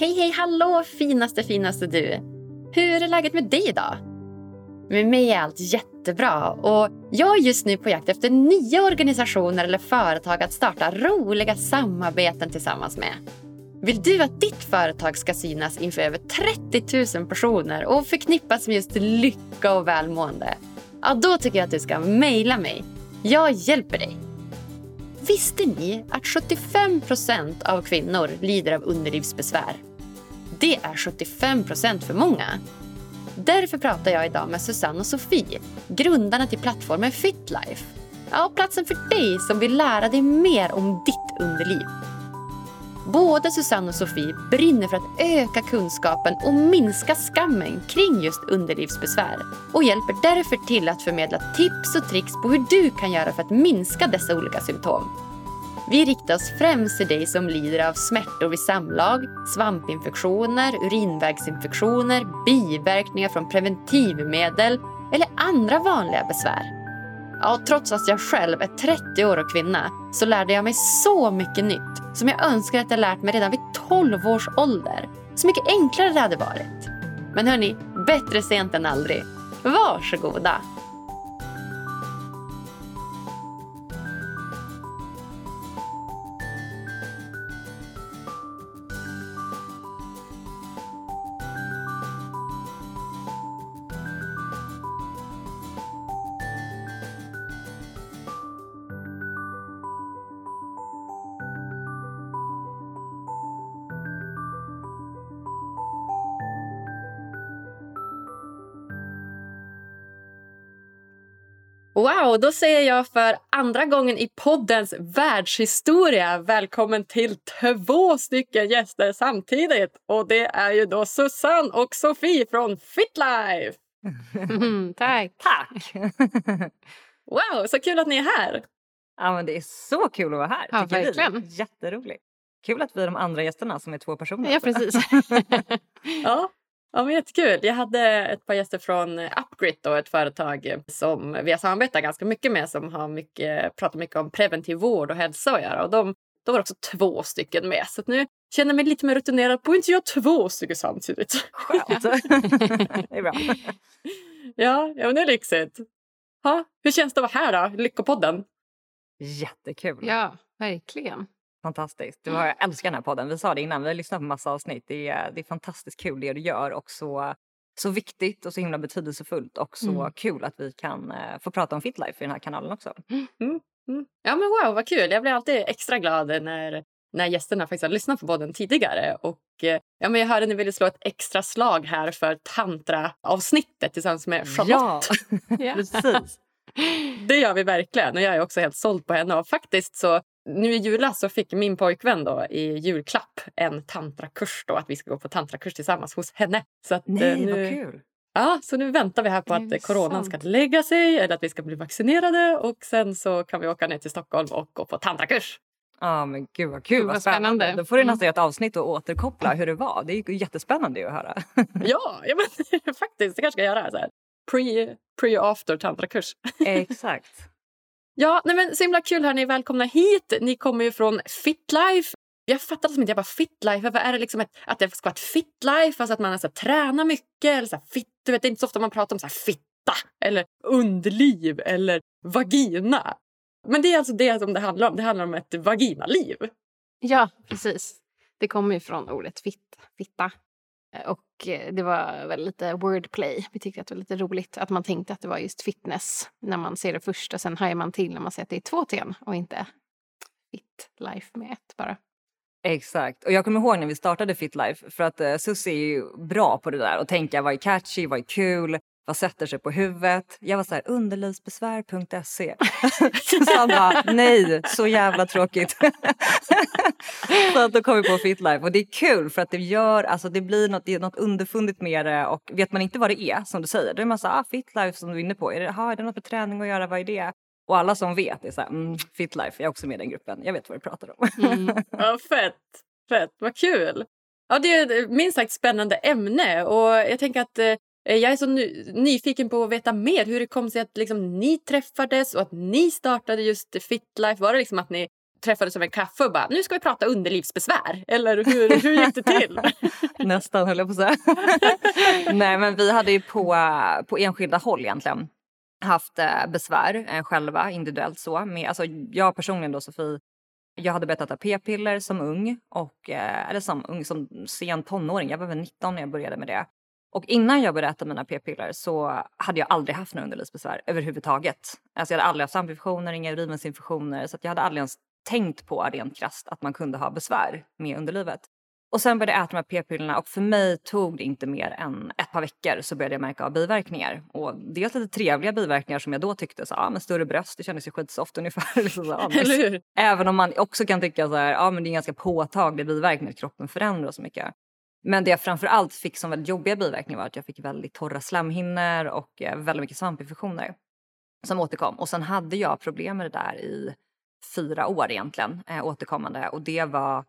Hej, hej, hallå finaste, finaste du! Hur är läget med dig idag? Med mig är allt jättebra och jag är just nu på jakt efter nya organisationer eller företag att starta roliga samarbeten tillsammans med. Vill du att ditt företag ska synas inför över 30 000 personer och förknippas med just lycka och välmående? Ja, då tycker jag att du ska mejla mig. Jag hjälper dig. Visste ni att 75% av kvinnor lider av underlivsbesvär? Det är 75% för många. Därför pratar jag idag med Susanne och Sofie, grundarna till plattformen FitLife. Ja, platsen för dig som vill lära dig mer om ditt underliv. Både Susanne och Sofie brinner för att öka kunskapen och minska skammen kring just underlivsbesvär och hjälper därför till att förmedla tips och tricks på hur du kan göra för att minska dessa olika symptom. Vi riktar oss främst till dig som lider av smärtor vid samlag, svampinfektioner, urinvägsinfektioner, biverkningar från preventivmedel eller andra vanliga besvär. Ja, trots att jag själv är 30 år och kvinna så lärde jag mig så mycket nytt som jag önskar att jag lärt mig redan vid 12 års ålder. Så mycket enklare det hade varit. Men hörni, bättre sent än aldrig. Varsågoda! Wow, då säger jag för andra gången i poddens världshistoria välkommen till två stycken gäster samtidigt. Och det är ju då Susanne och Sofie från FitLife. Mm, tack. Tack! Wow, så kul att ni är här. ja, men det är så kul att vara här. Ja, tycker verkligen. Vi. Jätteroligt. Kul att vi är de andra gästerna som är två personer. Ja, precis. Ja, ja men jättekul. Jag hade ett par gäster från Upgrid, då, ett företag som vi har samarbetat ganska mycket med som har mycket, pratar mycket om preventiv vård och hälsa att göra. Och de, då var också två stycken med. Så att nu känner jag mig lite mer rutinerad på att inte göra två stycken samtidigt. Skönt. det är bra. Ja, ja men det är lyxigt. Ja, hur känns det att vara här då? Lyckopodden. Jättekul. ja, verkligen. Fantastiskt. Det var, jag älskar den här podden. Vi sa det innan, vi har lyssnat på massa avsnitt. Det är, det är fantastiskt kul det du gör och så, så viktigt och så himla betydelsefullt och så Mm. kul att vi kan eh, få prata om Fitlife i den här kanalen också. Mm. Ja men wow, vad kul. Jag blir alltid extra glad när, när gästerna faktiskt har lyssnat på podden tidigare. Och, eh, ja, men jag hörde att ni ville slå ett extra slag här för tantra-avsnittet tillsammans med Charlotte. Ja. precis. Det gör vi verkligen och jag är också helt såld på henne. Och faktiskt så nu i julas så fick min påjkvän då i julklapp en tantrakurs då att vi ska gå på tantrakurs tillsammans hos henne. Så att, eh, Nej, nu, vad kul. Ja, så nu väntar vi här på att eh, coronan ska sant? lägga sig eller att vi ska bli vaccinerade och sen så kan vi åka ner till Stockholm och gå på tantrakurs. Ja men gud vad kul, vad spännande. Då får du Mm. nästan göra ett avsnitt och återkoppla hur det var. Det är ju jättespännande att höra. Ja, ja men, faktiskt. Det kanske ska göra så här. Pre, pre after tantrakurs. Exakt. Ja, nej men så himla kul. Hörni. Välkomna hit. Ni kommer ju från FitLife. Jag fattar liksom inte. Jag bara FitLife. Vad är det liksom ett, att det ska vara ett FitLife? Alltså att man alltså, tränar mycket eller så här, fit. Du vet, det är inte så ofta man pratar om så här, fitta eller underliv eller vagina. Men det är alltså det som det handlar om. Det handlar om ett vaginaliv. Ja, precis. Det kommer ju från ordet fitt, fitta. Och eh, det var väl lite wordplay. Vi tyckte att det var lite roligt att man tänkte att det var just fitness när man ser det först och Sen hajar man till när man ser att det är två T och inte fit life med ett bara. Exakt. Och jag kommer ihåg när vi startade Fitlife för att uh, Susie är ju bra på det där och tänka vad är catchy, vad är kul, vad sätter sig på huvudet. Jag var så här underlivsbesvär.se. Susanne bara nej, så jävla tråkigt. så att då kom vi på Fitlife och det är kul för att det gör, alltså det blir något, det är något underfundigt med det och vet man inte vad det är som du säger då är man så här, ah, Fitlife som du är inne på, är det, aha, är det något med träning att göra, vad är det? Och alla som vet är så här, mm, Fitlife, jag är också med i den gruppen, jag vet vad du pratar om. Mm. Ja, fett. Fett. Vad kul. Ja, det är minst sagt spännande ämne. Och jag tänker att eh, Eh, jag är så ny- nyfiken på att veta mer. Hur det kom sig att liksom, ni träffades och att ni startade just FitLife. Var det liksom att ni träffades över en kaffe och bara nu ska vi prata underlivsbesvär. Eller hur, hur gick det till? Nästan höll jag på att säga. Nej men vi hade ju på, på enskilda håll egentligen haft eh, besvär eh, själva individuellt så. Med, alltså, jag personligen då Sofie, jag hade börjat äta p-piller som ung och eller som ung, som sen tonåring. Jag var väl 19 när jag började med det. Och innan jag började äta mina p-piller så hade jag aldrig haft några underlivsbesvär överhuvudtaget. Alltså jag hade aldrig haft svampinfektioner, inga urinvägsinfektioner så jag hade aldrig ens tänkt på rent krasst att man kunde ha besvär med underlivet. Och sen började jag äta de här p-pillerna och för mig tog det inte mer än ett par veckor så började jag märka av biverkningar. Och dels lite trevliga biverkningar som jag då tyckte så, ah, men större bröst, det kändes ju skitsoft ungefär. liksom så, ah, Även om man också kan tycka så här, ah, men det är en ganska påtaglig biverkning att kroppen förändras så mycket. Men det jag framför allt fick som väldigt jobbiga biverkningar var att jag fick väldigt torra slemhinnor och eh, väldigt mycket svampinfektioner som återkom. Och sen hade jag problem med det där i fyra år egentligen, eh, återkommande. Och det var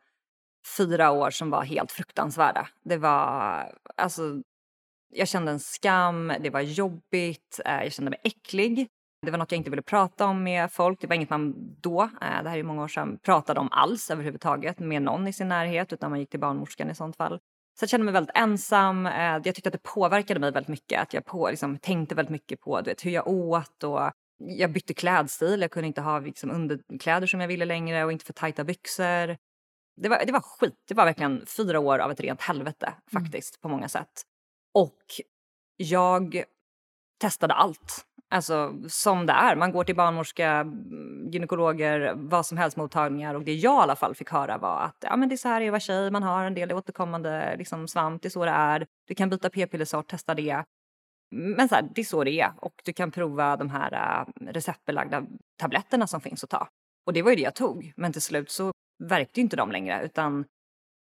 fyra år som var helt fruktansvärda. Det var, alltså, jag kände en skam, det var jobbigt, eh, jag kände mig äcklig. Det var något jag inte ville prata om med folk. Det var inget man då, eh, det här är många år sedan, pratade om alls överhuvudtaget med någon i sin närhet utan man gick till barnmorskan i sånt fall. Så jag kände mig väldigt ensam. Eh, jag tyckte att det påverkade mig väldigt mycket. Att jag på, liksom, tänkte väldigt mycket på du vet, hur jag åt och jag bytte klädstil. Jag kunde inte ha liksom, underkläder som jag ville längre och inte för tajta byxor. Det var, det var skit. Det var verkligen fyra år av ett rent helvete mm. faktiskt mm. på många sätt. Och jag testade allt. Alltså som det är. Man går till barnmorska, gynekologer, vad som helst mottagningar och det jag i alla fall fick höra var att ja, men det är så här det är att vara tjej, man har en del återkommande liksom, svamp, det är så det är. Du kan byta p-pillersort, testa det. Men så här, det är så det är och du kan prova de här äh, receptbelagda tabletterna som finns att ta. Och det var ju det jag tog. Men till slut så verkte inte de längre utan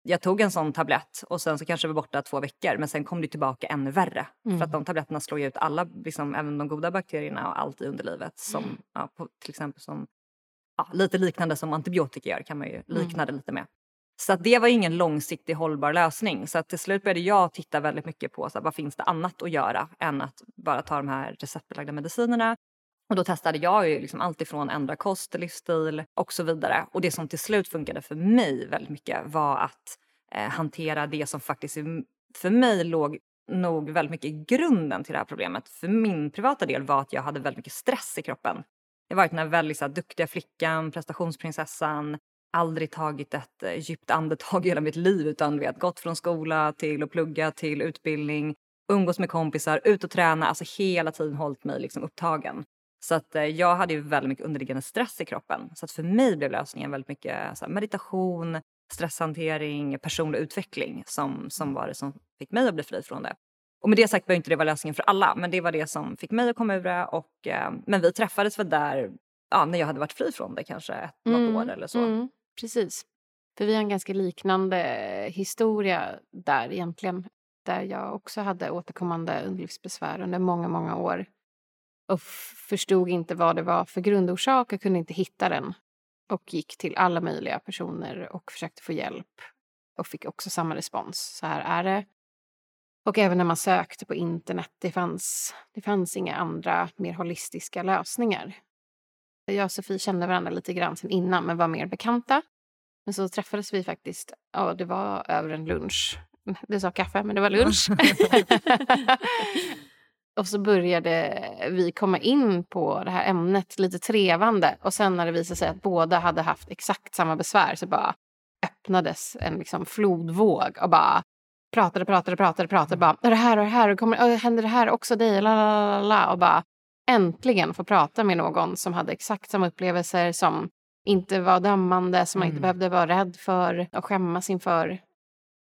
jag tog en sån tablett och sen så kanske var borta två veckor men sen kom det tillbaka ännu värre. Mm. För att de tabletterna slår ju ut alla, liksom, även de goda bakterierna och allt i underlivet. Som, mm. ja, på, till exempel som, ja, lite liknande som antibiotika gör kan man ju likna mm. det lite med. Så det var ingen långsiktig hållbar lösning. Så att till slut började jag titta väldigt mycket på så här, vad finns det annat att göra än att bara ta de här receptbelagda medicinerna. Och då testade jag ju liksom allt ifrån ändra kost, livsstil och så vidare. Och det som till slut funkade för mig väldigt mycket var att eh, hantera det som faktiskt för mig låg nog väldigt mycket i grunden till det här problemet. För min privata del var att jag hade väldigt mycket stress i kroppen. Jag var varit den här väldigt så här, duktiga flickan, prestationsprinsessan, aldrig tagit ett eh, djupt andetag i hela mitt liv utan vet, gått från skola till att plugga till utbildning, umgås med kompisar, ut och träna, alltså hela tiden hållit mig liksom upptagen. Så att eh, jag hade ju väldigt mycket underliggande stress i kroppen. Så att för mig blev lösningen väldigt mycket meditation, stresshantering, personlig utveckling som, som var det som fick mig att bli fri från det. Och med det sagt behöver inte det vara lösningen för alla, men det var det som fick mig att komma ur det. Och, eh, men vi träffades väl där ja, när jag hade varit fri från det kanske ett, mm, något år eller så. Mm, precis. För vi har en ganska liknande historia där egentligen. Där jag också hade återkommande underlivsbesvär under många, många år och förstod inte vad det var för grundorsak och kunde inte hitta den. Och gick till alla möjliga personer och försökte få hjälp och fick också samma respons. Så här är det. Och även när man sökte på internet, det fanns, det fanns inga andra mer holistiska lösningar. Jag och Sofie kände varandra lite grann sen innan, men var mer bekanta. Men så träffades vi faktiskt, ja det var över en lunch. Det sa kaffe, men det var lunch. Och så började vi komma in på det här ämnet lite trevande. Och sen när det visade sig att båda hade haft exakt samma besvär så bara öppnades en liksom flodvåg och bara pratade, pratade, pratade, pratade. Bara, det här och det här, och kommer, händer det här också dig? La, la, la, och bara äntligen få prata med någon som hade exakt samma upplevelser, som inte var dömande, som man inte mm. behövde vara rädd för och skämmas inför.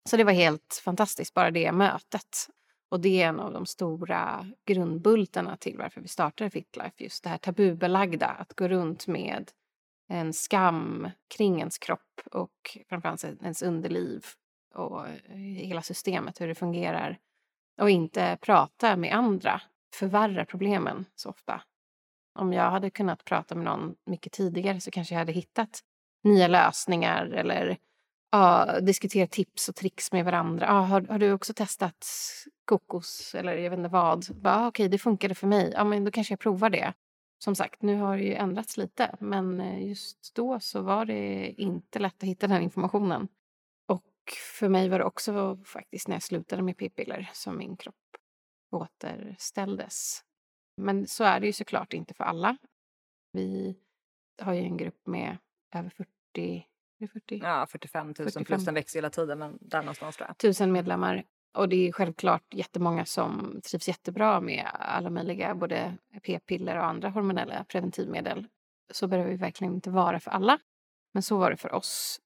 Så det var helt fantastiskt, bara det mötet. Och det är en av de stora grundbultarna till varför vi startade Fitlife. Just det här tabubelagda, att gå runt med en skam kring ens kropp och framförallt ens underliv och eh, hela systemet, hur det fungerar. Och inte prata med andra, förvärra problemen så ofta. Om jag hade kunnat prata med någon mycket tidigare så kanske jag hade hittat nya lösningar eller ja, diskutera tips och tricks med varandra. Ja, har, har du också testat kokos eller jag vet inte vad? Ja, ah, Okej, det funkade för mig. Ja, men då kanske jag provar det. som sagt, nu har det ju ändrats lite men eh, just då så var det inte lätt att hitta den informationen. Och för mig var det också faktiskt när jag slutade med p-piller som min kropp återställdes. Men så är det ju såklart inte för alla. Vi har ju en grupp med över 40, 40? Ja, 45 000 45. plus den växer hela tiden men där någonstans tror jag. tusen medlemmar. Och det är självklart jättemånga som trivs jättebra med alla möjliga både p-piller och andra hormonella preventivmedel. Så behöver det verkligen inte vara för alla. Men så var det för oss.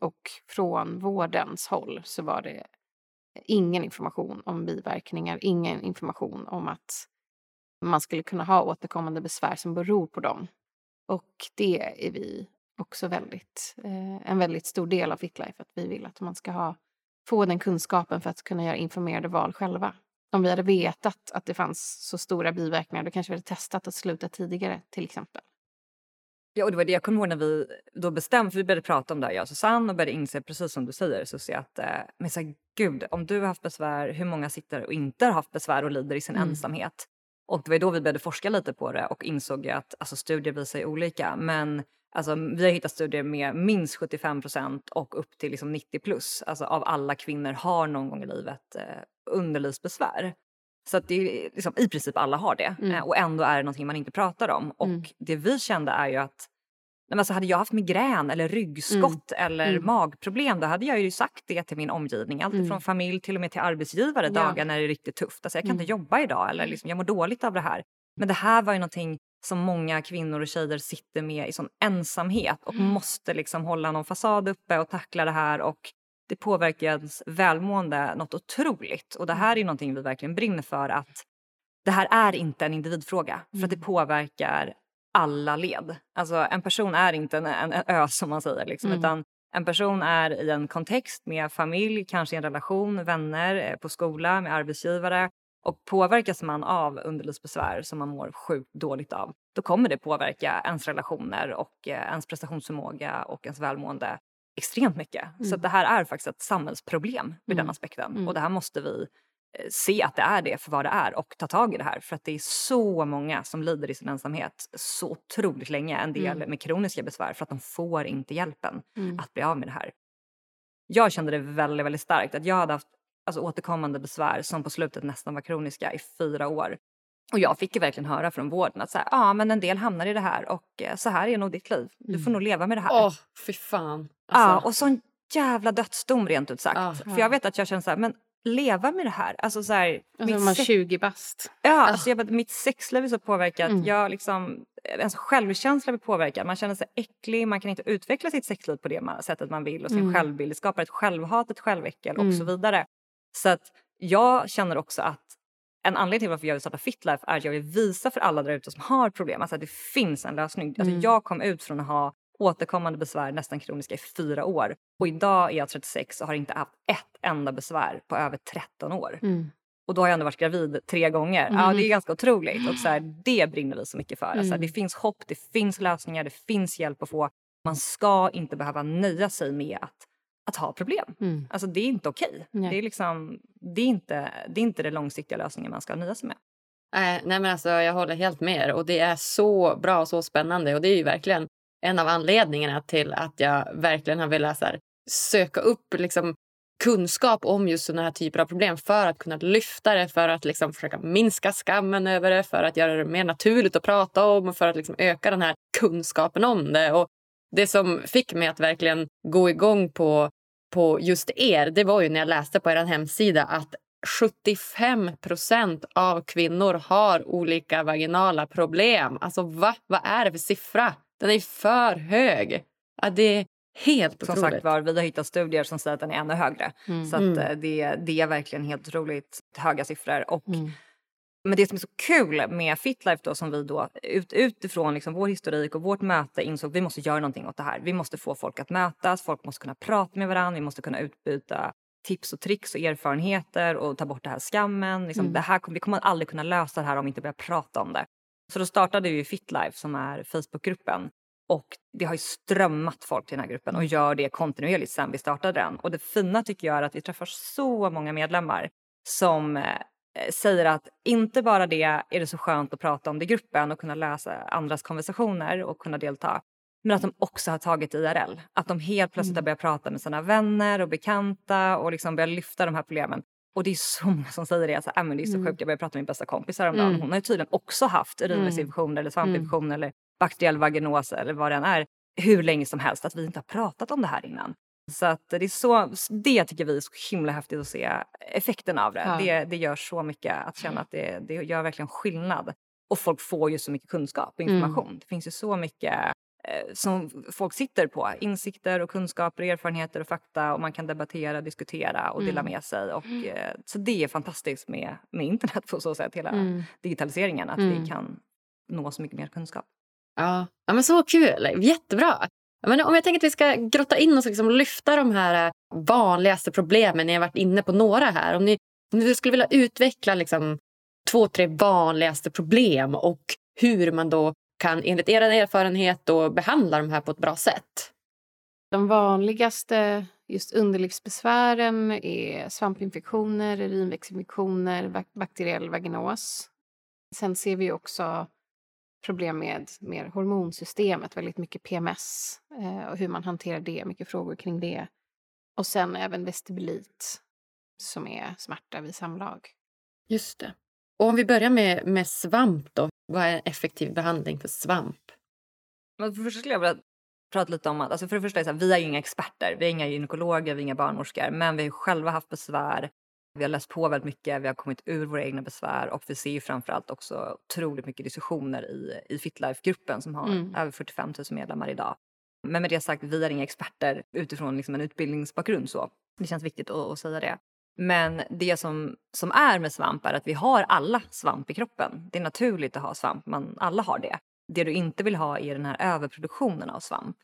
Och från vårdens håll så var det ingen information om biverkningar, ingen information om att man skulle kunna ha återkommande besvär som beror på dem. Och det är vi också väldigt, eh, en väldigt stor del av Fitlife, att vi vill att man ska ha, få den kunskapen för att kunna göra informerade val själva. Om vi hade vetat att det fanns så stora biverkningar då kanske vi hade testat att sluta tidigare till exempel. Ja, och det var det jag kommer ihåg när vi då bestämde, för vi började prata om det här, jag och Susanne, och började inse precis som du säger Susie, att eh, men så här, gud, om du har haft besvär, hur många sitter och inte har haft besvär och lider i sin Mm. ensamhet? Och det var då vi började forska lite på det och insåg att alltså, studier visar olika, men alltså, vi har hittat studier med minst 75 procent och upp till liksom 90 plus, alltså av alla kvinnor har någon gång i livet eh, underlivsbesvär. Så att det är liksom, i princip alla har det Mm. eh, och ändå är det någonting man inte pratar om. Och Mm. det vi kände är ju att Nej, alltså hade jag haft migrän eller ryggskott eller Mm. magproblem då hade jag ju sagt det till min omgivning. Allt Mm. från familj till och med till arbetsgivare Ja. dagar när det är riktigt tufft. Alltså jag kan Mm. inte jobba idag eller liksom, jag mår dåligt av det här. Men det här var ju någonting som många kvinnor och tjejer sitter med i sån ensamhet och Mm. måste liksom hålla någon fasad uppe och tackla det här och det påverkar ens välmående något otroligt. Och det här är ju någonting vi verkligen brinner för att det här är inte en individfråga för att det Mm. påverkar alla led. Alltså en person är inte en, en, en ö som man säger liksom, Mm. utan en person är i en kontext med familj, kanske i en relation, vänner, eh, på skola, med arbetsgivare och påverkas man av underlivsbesvär som man mår sjukt dåligt av, då kommer det påverka ens relationer och eh, ens prestationsförmåga och ens välmående extremt mycket. Så Mm. att det här är faktiskt ett samhällsproblem ur den Mm. aspekten Mm. och det här måste vi eh, se att det är det för vad det är och ta tag i det här för att det är så många som lider i sin ensamhet så otroligt länge, en del Mm. med kroniska besvär för att de får inte hjälpen Mm. att bli av med det här. Jag kände det väldigt, väldigt starkt att jag hade haft alltså, återkommande besvär som på slutet nästan var kroniska i fyra år. Och jag fick ju verkligen höra från vården att så här, ja men en del hamnar i det här och eh, så här är nog ditt liv. Du får Mm. nog leva med det här. Åh, fy fan. Ja, Alltså, och sån jävla dödsdom rent ut sagt. Ja. För jag vet att jag känner så här, men leva med det här. Alltså så här, Alltså mitt man sex- 20 bast. Ja, alltså jag, mitt sexliv är så påverkat. Mm. Jag liksom, ens självkänsla blir påverkad. Man känner sig äcklig, man kan inte utveckla sitt sexliv på det sättet man vill och sin Mm. självbild. Det skapar ett självhat, ett själväckel och Mm. så vidare. Så att jag känner också att en anledning till varför jag vill starta Fitlife är att jag vill visa för alla där ute som har problem alltså att det finns en lösning. Alltså Mm. Jag kom ut från att ha återkommande besvär, nästan kroniska, i fyra år. Och idag är jag 36 och har inte haft ett enda besvär på över 13 år. Mm. Och då har jag ändå varit gravid tre gånger. Ja, Mhm. det är ganska otroligt. Och så här, det brinner vi så mycket för. Alltså, Mm. det finns hopp, det finns lösningar, det finns hjälp att få. Man ska inte behöva nöja sig med att, att ha problem. Mm. Alltså det är inte okej. Nej. Det, är liksom, det, är inte, det är inte den långsiktiga lösningen man ska nöja sig med. eh, nej, men alltså, jag håller helt med er. Och det är så bra och så spännande. Och det är verkligen en av anledningarna till att jag verkligen har velat här, söka upp liksom, kunskap om just såna här typer av problem för att kunna lyfta det, för att liksom, försöka minska skammen över det, för att göra det mer naturligt att prata om och för att liksom, öka den här kunskapen om det. Och det som fick mig att verkligen gå igång på, på just er, det var ju när jag läste på er hemsida att 75 procent av kvinnor har olika vaginala problem. Alltså va? Vad är det för siffra? Den är för hög. Ja, det är helt Som otroligt. sagt var, vi har hittat studier som säger att den är ännu högre. Mm. Så att, Mm. eh, det, det är verkligen helt otroligt höga siffror. Och Mm. Men det som är så kul med Fitlife då som vi då ut, utifrån liksom vår historik och vårt möte insåg vi måste göra någonting åt det här. Vi måste få folk att mötas, folk måste kunna prata med varandra, vi måste kunna utbyta tips och tricks och erfarenheter och ta bort det här skammen. Liksom, Mm. det här, vi kommer aldrig kunna lösa det här om vi inte börjar prata om det. Så då startade vi Fitlife som är Facebookgruppen och det har ju strömmat folk till den här gruppen och gör det kontinuerligt sen vi startade den. Och det fina tycker jag är att vi träffar så många medlemmar som eh, säger att inte bara det är det så skönt att prata om det i gruppen och kunna läsa andras konversationer och kunna delta. Men att de också har tagit IRL. Att de helt plötsligt har Mm. börjat prata med sina vänner och bekanta och liksom börjat lyfta de här problemen. Och det är så många som säger det. Alltså, äh, men det är så Mm. sjukt. Jag började prata med min bästa kompis häromdagen. Mm. Hon har ju tydligen också haft urinvägsinfektion eller svampinfektion eller bakteriell vaginos eller vad det än är hur länge som helst. Att vi inte har pratat om det här innan. Så att det, är så, det tycker vi är så himla häftigt att se effekten av det. Ja. Det, det gör så mycket att känna att det, det gör verkligen skillnad. Och folk får ju så mycket kunskap och Mm. information. Det finns ju så mycket eh, som folk sitter på. Insikter och kunskaper, erfarenheter och fakta och man kan debattera, diskutera och dela Mm. med sig. Och, eh, så det är fantastiskt med, med internet på så sätt, hela Mm. digitaliseringen, att Mm. vi kan nå så mycket mer kunskap. Ja, ja men så kul. Jättebra. Men om jag tänker att vi ska grotta in oss och liksom lyfta de här eh, vanligaste problemen. Ni har varit inne på några här. Om ni, om ni skulle vilja utveckla liksom två, tre vanligaste problem och hur man då kan enligt er erfarenhet då behandla de här på ett bra sätt. De vanligaste just underlivsbesvären är svampinfektioner, urinvägsinfektioner, bakteriell vaginos. Sen ser vi också problem med mer hormonsystemet, väldigt mycket PMS eh, och hur man hanterar det, mycket frågor kring det. Och sen även vestibulit som är smärta vid samlag. Just det. Och om vi börjar med, med svamp då. Vad är en effektiv behandling för svamp? Men för det första skulle jag vilja prata lite om att, alltså för det första är så här, vi är ju inga experter, vi är inga gynekologer, vi är inga barnmorskor, men vi har själva haft besvär. Vi har läst på väldigt mycket, vi har kommit ur våra egna besvär och vi ser ju framförallt också otroligt mycket diskussioner i, i Fitlife-gruppen som har Mm. över 45 000 medlemmar idag. Men med det sagt, vi är inga experter utifrån liksom en utbildningsbakgrund så. Det känns viktigt att, att säga det. Men det som, som är med svamp är att vi har alla svamp i kroppen. Det är naturligt att ha svamp, man, alla har det. Det du inte vill ha är den här överproduktionen av svamp.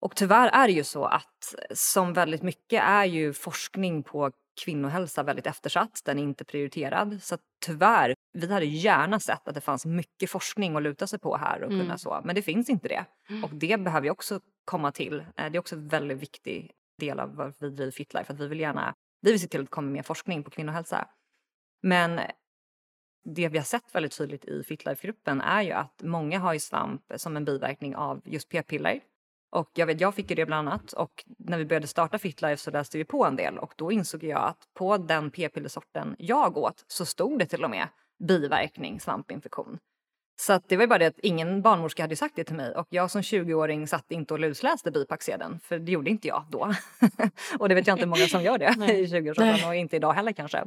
Och tyvärr är det ju så att som väldigt mycket är ju forskning på kvinnohälsa väldigt eftersatt. Den är inte prioriterad. Så tyvärr, vi hade gärna sett att det fanns mycket forskning att luta sig på här och Mm. kunna så. Men det finns inte det. Och det behöver ju också komma till. Eh, Det är också en väldigt viktig del av varför vi driver Fitlife. Att vi vill gärna, vi vill se till att det kommer mer forskning på kvinnohälsa. Men det vi har sett väldigt tydligt i Fitlife-gruppen är ju att många har ju svamp som en biverkning av just p-piller. Och jag vet, jag fick ju det bland annat och när vi började starta Fitlife så läste vi på en del och då insåg jag att på den p-pillersorten jag åt så stod det till och med biverkning svampinfektion. Så att det var ju bara det att ingen barnmorska hade sagt det till mig och jag som 20-åring satt inte och lusläste bipacksedeln för det gjorde inte jag då. och det vet jag inte många som gör det i 20-årsåldern och inte idag heller kanske.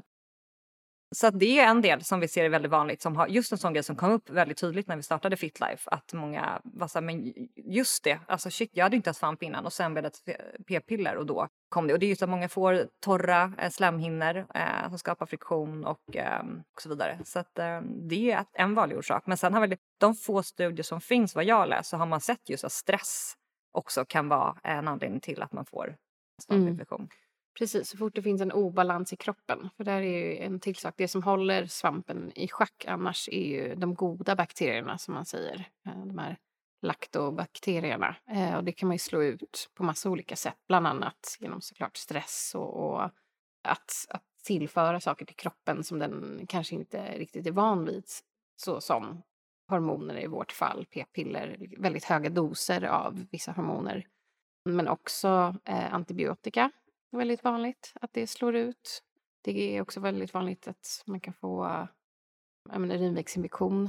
Så det är en del som vi ser är väldigt vanligt, som har just en sån grej som kom upp väldigt tydligt när vi startade Fitlife. Att många var så här, men just det, alltså shit, jag hade inte haft svamp innan och sen blev det p-piller och då kom det. Och det är just att många får torra eh, slemhinnor eh, som skapar friktion och, eh, och så vidare. Så att eh, det är en vanlig orsak. Men sen har väl de få studier som finns, vad jag läst, så har man sett just att stress också kan vara en anledning till att man får svampinfektion. Precis, så fort det finns en obalans i kroppen. För där är ju en till sak. Det som håller svampen i schack annars är ju de goda bakterierna som man säger. Eh, de här laktobakterierna. Eh, och det kan man ju slå ut på massa olika sätt. Bland annat genom såklart stress och, och att, att tillföra saker till kroppen som den kanske inte riktigt är van vid. Så som hormoner i vårt fall, p-piller, väldigt höga doser av vissa hormoner. Men också eh, antibiotika väldigt vanligt att det slår ut. Det är också väldigt vanligt att man kan få urinvägsinfektion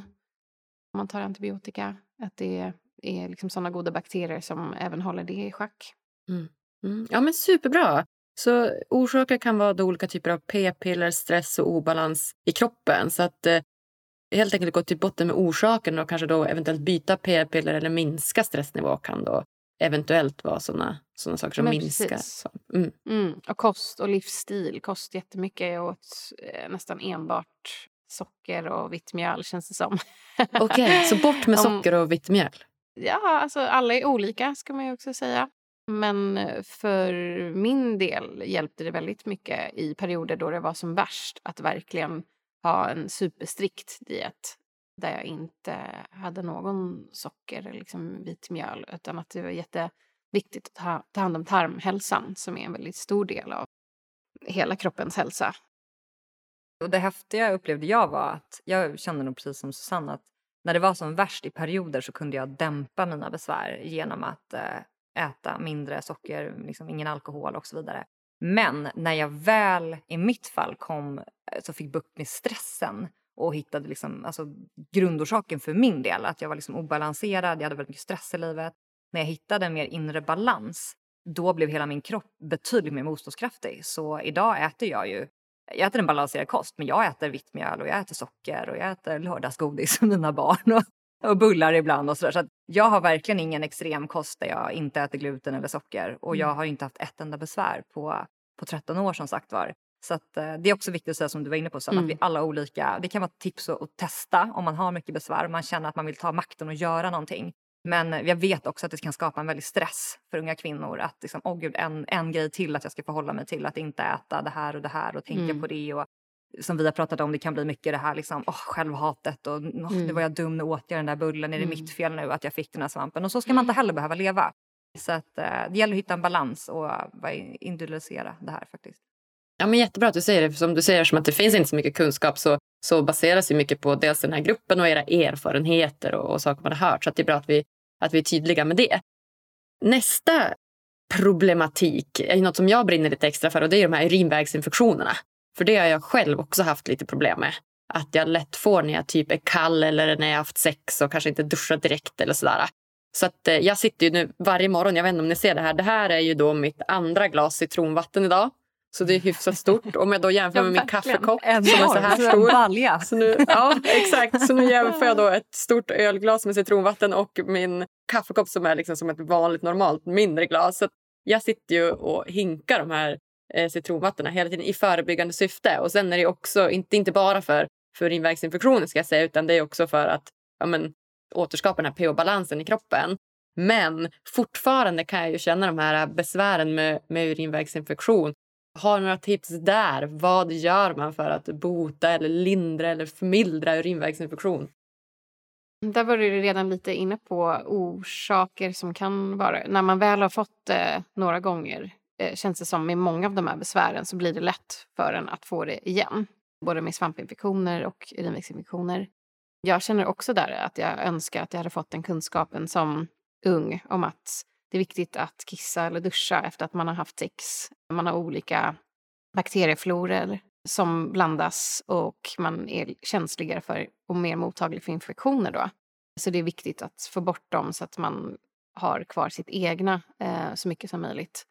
om man tar antibiotika. Att det är liksom sådana goda bakterier som även håller det i schack. Mm. mm. Ja, men superbra. Så orsaker kan vara då olika typer av p-piller, stress och obalans i kroppen. Så att eh, helt enkelt gå till botten med orsaken och kanske då eventuellt byta p-piller eller minska stressnivå kan då eventuellt vara sådana såna saker som Men minskar. Så, mm. Mm. Och kost och livsstil. Kost jättemycket. Jag åt eh, nästan enbart socker och vitt mjöl känns det som. Okej, så bort med socker och vitt mjöl. Ja, alltså alla är olika ska man ju också säga. Men eh, för min del hjälpte det väldigt mycket i perioder då det var som värst att verkligen ha en superstrikt diet där jag inte hade någon socker eller liksom vit mjöl utan att det var jätteviktigt att ta, ta hand om tarmhälsan som är en väldigt stor del av hela kroppens hälsa. Och det häftiga upplevde jag var att jag kände nog precis som Susanne att när det var som värst i perioder så kunde jag dämpa mina besvär genom att eh, äta mindre socker, liksom ingen alkohol och så vidare. Men när jag väl i mitt fall kom eh, så fick bukt med stressen och hittade liksom, alltså, grundorsaken för min del, att jag var liksom obalanserad, jag hade väldigt mycket stress i livet. När jag hittade en mer inre balans, då blev hela min kropp betydligt mer motståndskraftig. Så idag äter jag ju jag äter en balanserad kost, men jag äter vitt mjöl och jag äter socker och jag äter lördagsgodis med mina barn och, och bullar ibland och sådär. Så att jag har verkligen ingen extrem kost där jag inte äter gluten eller socker och jag mm. har inte haft ett enda besvär på, på 13 år som sagt var. Så att, eh, det är också viktigt att säga som du var inne på, så mm. att vi alla olika, det kan vara tips att, att testa om man har mycket besvär och man känner att man vill ta makten och göra någonting. Men jag vet också att det kan skapa en väldig stress för unga kvinnor att liksom, åh gud, en, en grej till att jag ska förhålla mig till, att inte äta det här och det här och tänka mm. på det. Och, som vi har pratat om, det kan bli mycket det här liksom, oh, självhatet och oh, mm. nu var jag dum, nu åt jag den där bullen, är det mm. mitt fel nu att jag fick den här svampen? Och så ska man inte heller behöva leva. Så att, uh, det gäller att hitta en balans och uh, individualisera det här faktiskt. Ja, men jättebra att du säger det. Som du säger, som att det finns inte så mycket kunskap så, så baseras ju mycket på dels den här gruppen och era erfarenheter och, och saker man har hört. Så det är bra att vi, att vi är tydliga med det. Nästa problematik är något som jag brinner lite extra för och det är de här urinvägsinfektionerna. För det har jag själv också haft lite problem med. Att jag lätt får när jag typ är kall eller när jag haft sex och kanske inte duschar direkt eller sådär. Så att eh, jag sitter ju nu varje morgon, jag vet inte om ni ser det här, det här är ju då mitt andra glas citronvatten idag. Så det är hyfsat stort. Om jag då jämför med min kaffekopp som är så här stor. Så nu, ja, exakt. Så nu jämför jag då ett stort ölglas med citronvatten och min kaffekopp som är liksom som ett vanligt normalt mindre glas. Så jag sitter ju och hinkar de här eh, citronvattnen hela tiden i förebyggande syfte. Och sen är det också, inte, inte bara för, för urinvägsinfektioner ska jag säga, utan det är också för att ja, men, återskapa den här pH-balansen i kroppen. Men fortfarande kan jag ju känna de här besvären med, med urinvägsinfektion har några tips där? Vad gör man för att bota eller lindra eller förmildra urinvägsinfektion? Där var du redan lite inne på orsaker som kan vara... När man väl har fått det eh, några gånger eh, känns det som med många av de här besvären så blir det lätt för en att få det igen. Både med svampinfektioner och urinvägsinfektioner. Jag känner också där att jag önskar att jag hade fått den kunskapen som ung om att det är viktigt att kissa eller duscha efter att man har haft sex. Man har olika bakterieflorer som blandas och man är känsligare för och mer mottaglig för infektioner då. Så det är viktigt att få bort dem så att man har kvar sitt egna eh, så mycket som möjligt.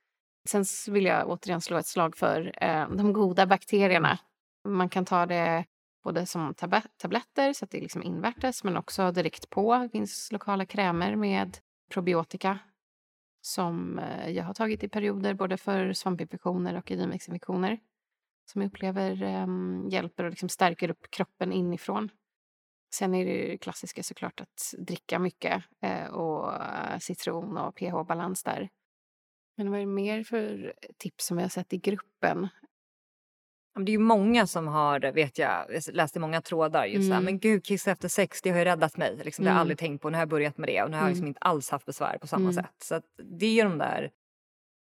Sen vill jag återigen slå ett slag för eh, de goda bakterierna. Man kan ta det både som tab tabletter så att det är liksom invärtes men också direkt på. Det finns lokala krämer med probiotika som eh, jag har tagit i perioder både för svampinfektioner och urinvägsinfektioner som jag upplever um, hjälper och liksom stärker upp kroppen inifrån. Sen är det klassiska såklart att dricka mycket eh, och eh, citron och pH-balans där. Men vad är det mer för tips som vi har sett i gruppen? Det är ju många som har, vet jag, läst i många trådar just mm. så men gud kissa efter sex det har ju räddat mig. Liksom, Det har jag mm. aldrig tänkt på, nu har jag börjat med det och nu har jag liksom mm. inte alls haft besvär på samma mm. sätt. Så det är de där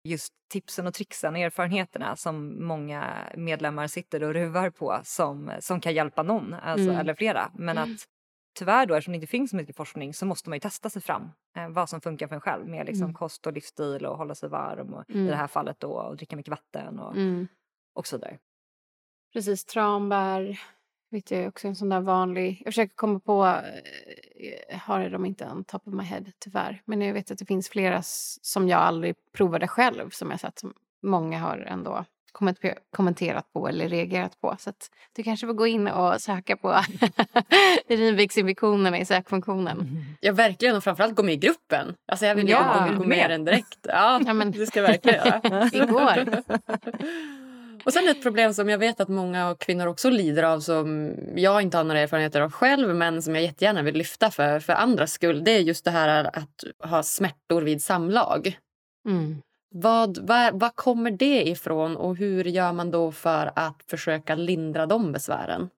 just tipsen och tricksen och erfarenheterna som många medlemmar sitter och ruvar på som, som kan hjälpa någon, alltså, mm. eller flera. Men att tyvärr då, eftersom det inte finns så mycket forskning så måste man ju testa sig fram eh, vad som funkar för en själv med liksom, mm. kost och livsstil och hålla sig varm och mm. i det här fallet då och dricka mycket vatten och, och så där. Precis, tranbär vet jag också en sån där vanlig... Jag försöker komma på... Jag eh, har de inte on top of my head, tyvärr. Men jag vet att det finns flera som jag aldrig provade själv som jag sett som många har ändå kommenterat på eller reagerat på. Så du kanske får gå in och söka på urinvägsinfektionerna i sökfunktionen. Mm. Ja, verkligen. Och framförallt gå med i gruppen. Alltså jag vill ja, gå med den direkt. Ja, ja men, det ska jag verkligen göra. Igår. Och sen ett problem som jag vet att många kvinnor också lider av som jag inte har några erfarenheter av själv men som jag jättegärna vill lyfta för, för andras skull. Det är just det här att ha smärtor vid samlag. Mm. Vad, vad, vad kommer det ifrån och hur gör man då för att försöka lindra de besvären?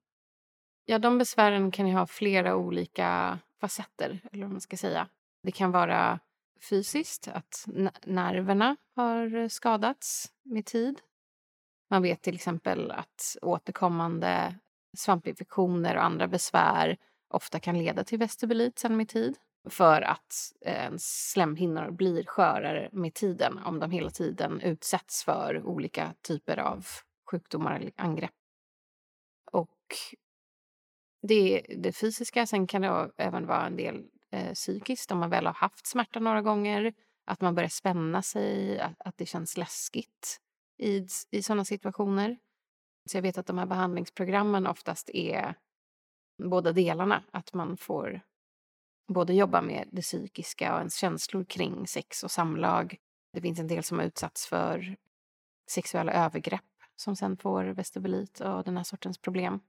Ja, de besvären kan ju ha flera olika facetter. eller vad man ska säga. Det kan vara fysiskt, att nerverna har skadats med tid. Man vet till exempel att återkommande svampinfektioner och andra besvär ofta kan leda till vestibulit sen med tid för att ens slemhinnor blir skörare med tiden om de hela tiden utsätts för olika typer av sjukdomar eller angrepp. Och det är det fysiska. Sen kan det även vara en del eh, psykiskt om man väl har haft smärta några gånger. Att man börjar spänna sig, att, att det känns läskigt i, i sådana situationer. Så jag vet att de här behandlingsprogrammen oftast är båda delarna. Att man får både jobba med det psykiska och ens känslor kring sex och samlag. Det finns en del som har utsatts för sexuella övergrepp som sen får vestibulit och den här sortens problem.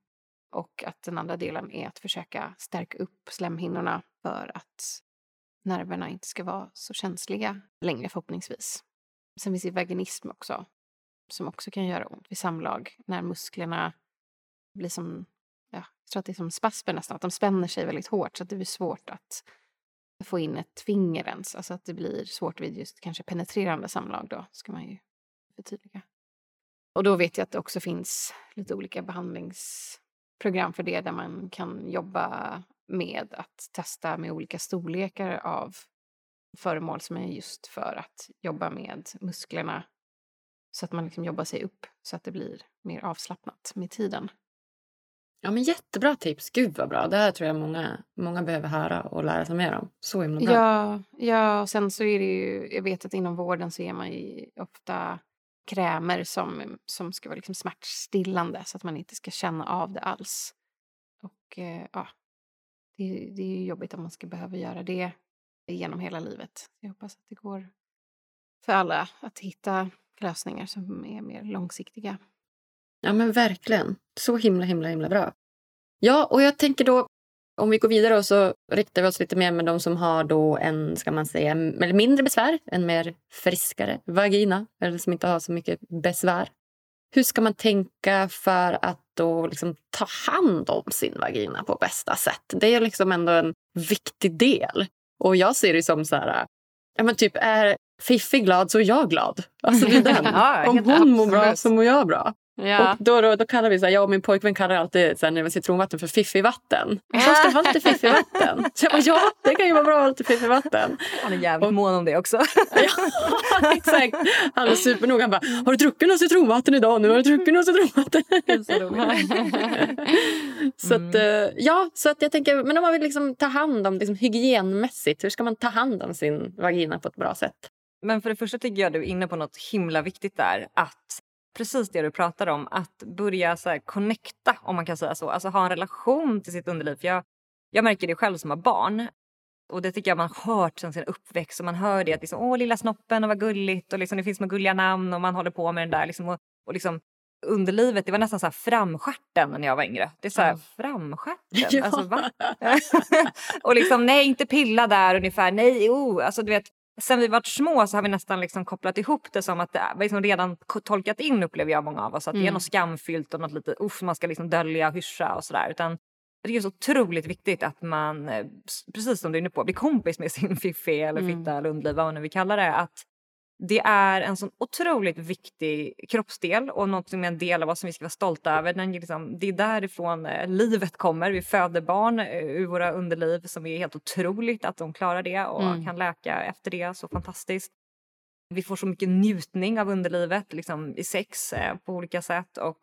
Och att den andra delen är att försöka stärka upp slemhinnorna för att nerverna inte ska vara så känsliga längre förhoppningsvis. Sen finns det vaginism också som också kan göra ont vid samlag när musklerna blir som, ja, jag tror att det är som spasmer nästan, att de spänner sig väldigt hårt så att det blir svårt att få in ett finger ens, alltså att det blir svårt vid just kanske penetrerande samlag då, ska man ju förtydliga. Och då vet jag att det också finns lite olika behandlingsprogram för det där man kan jobba med att testa med olika storlekar av föremål som är just för att jobba med musklerna så att man liksom jobbar sig upp så att det blir mer avslappnat med tiden. Ja, men jättebra tips. Gud vad bra. Det här tror jag många, många behöver höra och lära sig mer om. Så himla bra. Ja, ja, och sen så är det ju, jag vet att inom vården så är man ju ofta krämer som, som ska vara liksom smärtstillande så att man inte ska känna av det alls. Och eh, ja, det, det är ju jobbigt om man ska behöva göra det genom hela livet. Jag hoppas att det går för alla att hitta lösningar som är mer långsiktiga. Ja, men verkligen. Så himla, himla, himla bra. Ja, och jag tänker då om vi går vidare och så riktar vi oss lite mer med de som har då en, ska man säga, eller mindre besvär, en mer friskare vagina eller som inte har så mycket besvär. Hur ska man tänka för att då liksom ta hand om sin vagina på bästa sätt? Det är liksom ändå en viktig del. Och jag ser det som så här, ja men typ är Fiffi glad så är jag glad. Alltså det är den. ja, om hon mår bra så mår jag bra. Ja. Och då, då, då kallar vi så här, jag och min pojkvän kallar alltid så här, när det citronvatten för fiffivatten. Jag ska ha lite fiffivatten. Så jag bara, ja, det kan ju vara bra att ha lite fiffivatten. Han är jävligt och, mån om det också. ja, exakt. Han är supernoga. Han bara, har du druckit något citronvatten idag nu? Har du druckit något citronvatten? så, att, mm. ja, så att jag tänker, men om man vill liksom ta hand om liksom, hygienmässigt, hur ska man ta hand om sin vagina på ett bra sätt? Men för det första tycker jag du är inne på något himla viktigt där. Att precis det du pratar om, att börja så här, connecta om man kan säga så. Alltså ha en relation till sitt underliv. För jag, jag märker det själv som har barn. Och det tycker jag man har hört sen sin uppväxt. Och man hör det att liksom, åh lilla snoppen och vad gulligt och liksom, det finns med gulliga namn och man håller på med den där. Liksom, och, och liksom, underlivet, det var nästan så här framskärten när jag var yngre. Det är så här, ja. framskärten? Ja. Alltså, va? och liksom, nej inte pilla där ungefär, nej, oh. Alltså du vet, sen vi varit små så har vi nästan liksom kopplat ihop det som att det är liksom redan tolkat in upplever jag många av oss. Att mm. det är mm. något skamfyllt och något lite uff man ska liksom dölja och hyscha och sådär. Utan det är så otroligt viktigt att man, eh, precis som du är inne på, blir kompis med sin fiffi eller mm. fitta eller underliv, vad vi kallar det. Att det är en sån otroligt viktig kroppsdel och något som är en del av oss som vi ska vara stolta över. Den liksom, det är därifrån eh, livet kommer. Vi föder barn eh, ur våra underliv som är helt otroligt att de klarar det och mm. kan läka efter det. Så fantastiskt. Vi får så mycket njutning av underlivet liksom, i sex eh, på olika sätt. Och,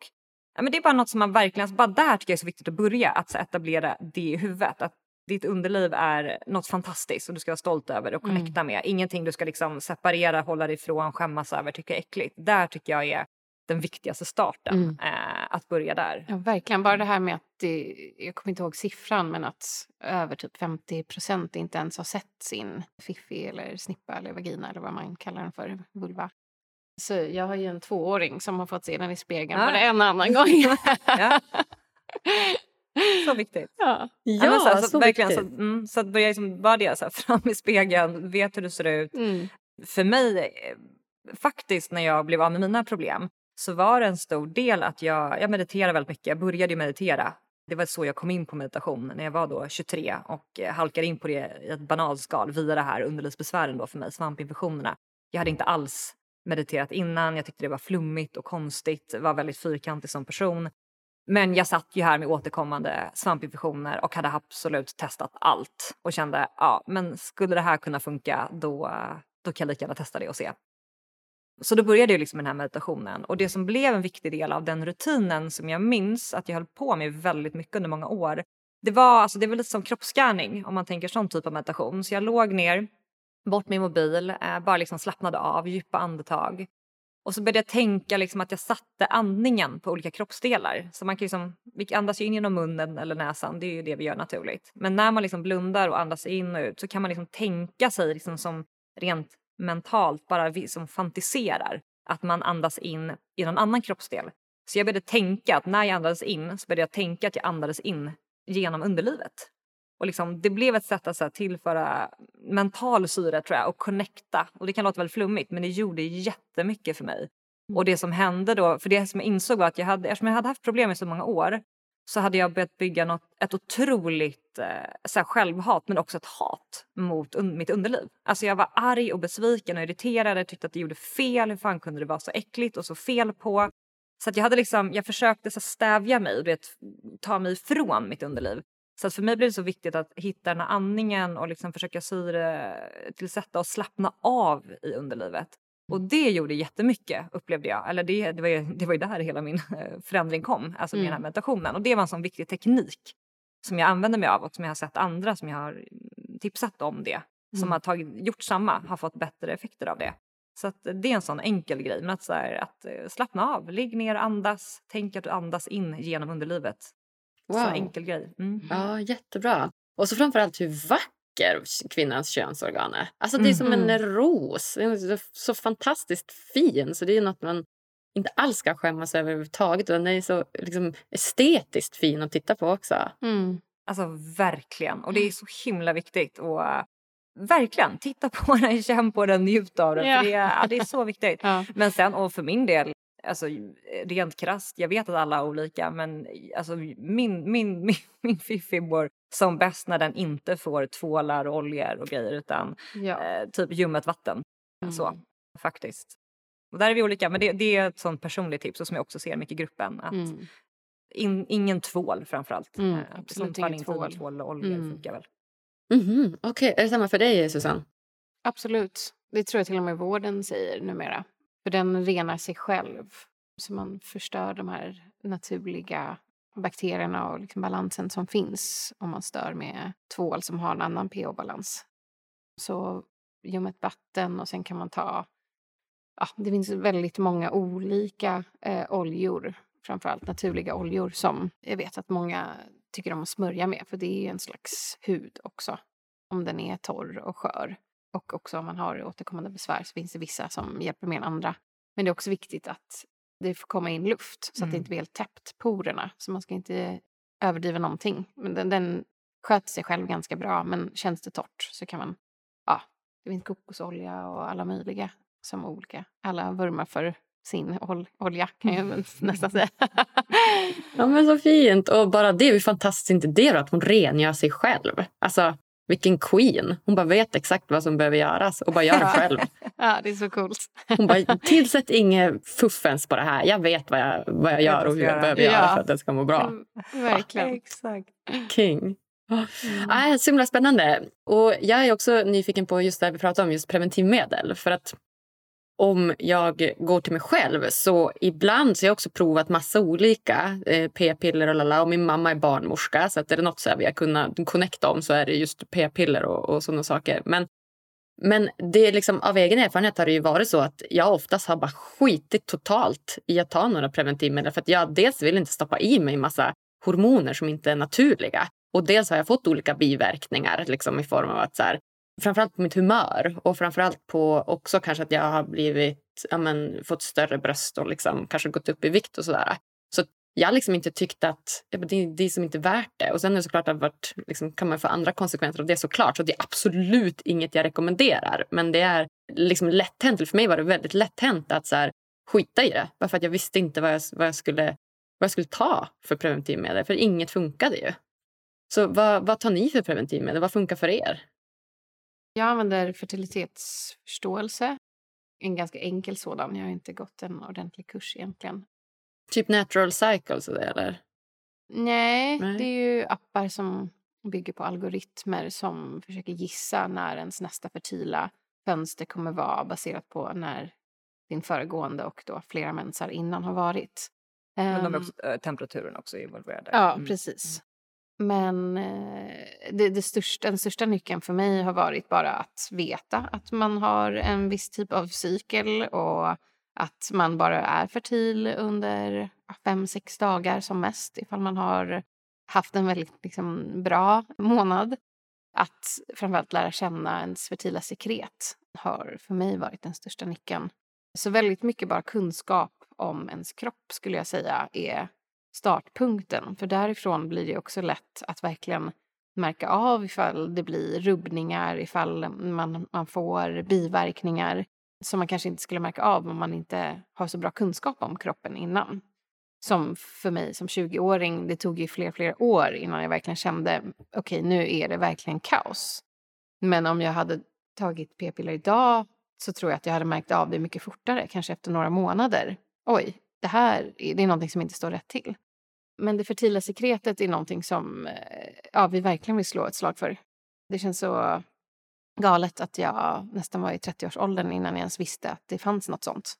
ja, men det är bara något som man verkligen, alltså bara där tycker jag är så viktigt att börja. Att så, etablera det i huvudet. Att ditt underliv är något fantastiskt och du ska vara stolt över och mm. connecta mm. med. Ingenting du ska liksom separera, hålla dig ifrån, skämmas över, tycka är äckligt. Där tycker jag är den viktigaste starten, mm. eh, att börja där. Ja, verkligen. Bara det här med att, det, jag kommer inte ihåg siffran, men att över typ 50 procent inte ens har sett sin fiffi eller snippa eller vagina eller vad man kallar den för, vulva. Så jag har ju en tvååring som har fått se den i spegeln ja. både en och annan gång. Så viktigt. Ja, ja så, så, så verkligen, viktigt. Så, mm, så att börja liksom vara det, så här, fram i spegeln, vet hur du ser ut. Mm. För mig, eh, faktiskt när jag blev av med mina problem så var det en stor del att jag, jag mediterade väldigt mycket. Jag började meditera. Det var så jag kom in på meditation när jag var då 23 och eh, halkade in på det i ett banalskal via det här underlivsbesvären då för mig, svampinfektionerna. Jag hade inte alls mediterat innan. Jag tyckte det var flummigt och konstigt, var väldigt fyrkantig som person. Men jag satt ju här med återkommande svampinfektioner och hade absolut testat allt och kände ja, men skulle det här kunna funka då, då kan jag lika gärna testa det och se. Så då började jag liksom med den här meditationen och det som blev en viktig del av den rutinen som jag minns att jag höll på med väldigt mycket under många år. Det var alltså, det var lite som kroppsskärning om man tänker sån typ av meditation. Så jag låg ner, bort min mobil, eh, bara liksom slappnade av, djupa andetag och så började jag tänka liksom att jag satte andningen på olika kroppsdelar. Så man kan liksom, vi andas ju in genom munnen eller näsan, det är ju det vi gör naturligt. Men när man liksom blundar och andas in och ut så kan man liksom tänka sig liksom som rent mentalt bara vi som fantiserar att man andas in i någon annan kroppsdel. Så jag började tänka att när jag andades in så började jag tänka att jag andades in genom underlivet. Och liksom, det blev ett sätt att så här, tillföra mental syre tror jag och connecta. Och det kan låta väldigt flummigt men det gjorde jättemycket för mig. Mm. Och det som hände då, för det som jag insåg var att jag hade, eftersom jag hade haft problem i så många år så hade jag börjat bygga något, ett otroligt eh, så här, självhat men också ett hat mot un, mitt underliv. Alltså jag var arg och besviken och irriterad, jag tyckte att det gjorde fel, hur fan kunde det vara så äckligt och så fel på? Så att jag hade liksom, jag försökte så stävja mig och vet, ta mig ifrån mitt underliv. Så för mig blir det så viktigt att hitta den här andningen och liksom försöka syretillsätta och slappna av i underlivet. Och det gjorde jättemycket upplevde jag. Eller det, det, var ju, det var ju där hela min eh, förändring kom, alltså med den här mm. meditationen. Och det var en sån viktig teknik som jag använder mig av och som jag har sett andra som jag har tipsat om det. Som mm. har tagit, gjort samma, har fått bättre effekter av det. Så det är en sån enkel grej. Men att, här, att eh, slappna av, ligg ner, andas, tänk att du andas in genom underlivet. Wow. Så enkel grej. Mm. Ja, jättebra. Och så framförallt hur vacker kvinnans könsorgan är. Alltså det är som en mm. ros. Den är så fantastiskt fin så det är något man inte alls ska skämmas över överhuvudtaget. Den är så liksom, estetiskt fin att titta på också. Mm. Alltså verkligen. Och det är så himla viktigt. Och uh, verkligen, titta på den, känn på den, njut av den. Ja. För det, är, ja, det är så viktigt. Ja. Men sen, och för min del, alltså rent krast, jag vet att alla är olika men alltså min, min, min, min fiffi mår som bäst när den inte får tvålar och oljor och grejer utan ja. eh, typ ljummet vatten. Mm. Så faktiskt. Och där är vi olika men det, det, är ett sånt personligt tips och som jag också ser mycket i gruppen. Att mm. in, ingen tvål framförallt. Mm, eh, absolut ingen tvål. tvål och oljor mm. funkar väl. Mm -hmm. Okej, okay. är det samma för dig Susanne? Absolut. Det tror jag till och med vården säger numera. För den renar sig själv. Så man förstör de här naturliga bakterierna och liksom balansen som finns om man stör med tvål som har en annan pH-balans. Så ljummet vatten och sen kan man ta... Ja, det finns väldigt många olika eh, oljor, framförallt naturliga oljor som jag vet att många tycker om att smörja med för det är en slags hud också om den är torr och skör. Och också om man har återkommande besvär så finns det vissa som hjälper mer än andra. Men det är också viktigt att det får komma in luft så att det mm. inte blir helt täppt, porerna. Så man ska inte överdriva någonting. Men den, den sköter sig själv ganska bra men känns det torrt så kan man, ja, det finns kokosolja och alla möjliga som olika. Alla vurmar för sin ol olja kan jag nästan säga. ja men så fint. Och bara det är fantastiskt, inte det då, att hon rengör sig själv. Alltså vilken queen. Hon bara vet exakt vad som behöver göras och bara gör det själv. ja, det är så coolt. Hon bara, tillsätt inget fuffens på det här. Jag vet vad jag, vad jag gör och hur jag behöver göra för att det ska må bra. Verkligen. exakt. King. Mm. Ah, så himla spännande. Och jag är också nyfiken på just det vi pratade om, just preventivmedel. För att om jag går till mig själv så ibland så har jag också provat massa olika eh, p-piller och lala. Och min mamma är barnmorska så att är det något så här vi har kunnat connecta om så är det just p-piller och, och sådana saker. Men, men det är liksom, av egen erfarenhet har det ju varit så att jag oftast har bara skitit totalt i att ta några preventivmedel för att jag dels vill inte stoppa i mig massa hormoner som inte är naturliga. Och dels har jag fått olika biverkningar liksom, i form av att så här, framförallt på mitt humör och framförallt på också kanske att jag har blivit, ja, men, fått större bröst och liksom, kanske gått upp i vikt och sådär. Så jag har liksom inte tyckt att ja, det, det är som inte värt det. Och sen är det såklart att varit, liksom, kan man få andra konsekvenser av det såklart. Så det är absolut inget jag rekommenderar. Men det är liksom lätthänt. för mig var det väldigt lätthänt att så här, skita i det. Bara för att jag visste inte vad jag, vad jag, skulle, vad jag skulle ta för preventivmedel. För inget funkade ju. Så vad, vad tar ni för preventivmedel? Vad funkar för er? Jag använder fertilitetsförståelse. en ganska enkel sådan. Jag har inte gått en ordentlig kurs egentligen. Typ natural cycles eller? Nej, Nej. det är ju appar som bygger på algoritmer som försöker gissa när ens nästa fertila fönster kommer vara baserat på när din föregående och då flera mensar innan har varit. Men de är Ehm, också, eh, temperaturen också involverade. Ja, Mm. precis. Men eh, det, det största, den största nyckeln för mig har varit bara att veta att man har en viss typ av cykel och att man bara är fertil under fem, sex dagar som mest ifall man har haft en väldigt liksom, bra månad. Att framförallt lära känna ens fertila sekret har för mig varit den största nyckeln. Så väldigt mycket bara kunskap om ens kropp skulle jag säga är startpunkten. För därifrån blir det också lätt att verkligen märka av ifall det blir rubbningar, ifall man, man får biverkningar som man kanske inte skulle märka av om man inte har så bra kunskap om kroppen innan. Som för mig som 20-åring, det tog ju fler fler år innan jag verkligen kände okej, nu är det verkligen kaos. Men om jag hade tagit p-piller idag så tror jag att jag hade märkt av det mycket fortare, kanske efter några månader. Oj, det här det är någonting som inte står rätt till. Men det fertila sekretet är någonting som eh, ja, vi verkligen vill slå ett slag för. Det känns så galet att jag nästan var i 30-årsåldern innan jag ens visste att det fanns något sånt.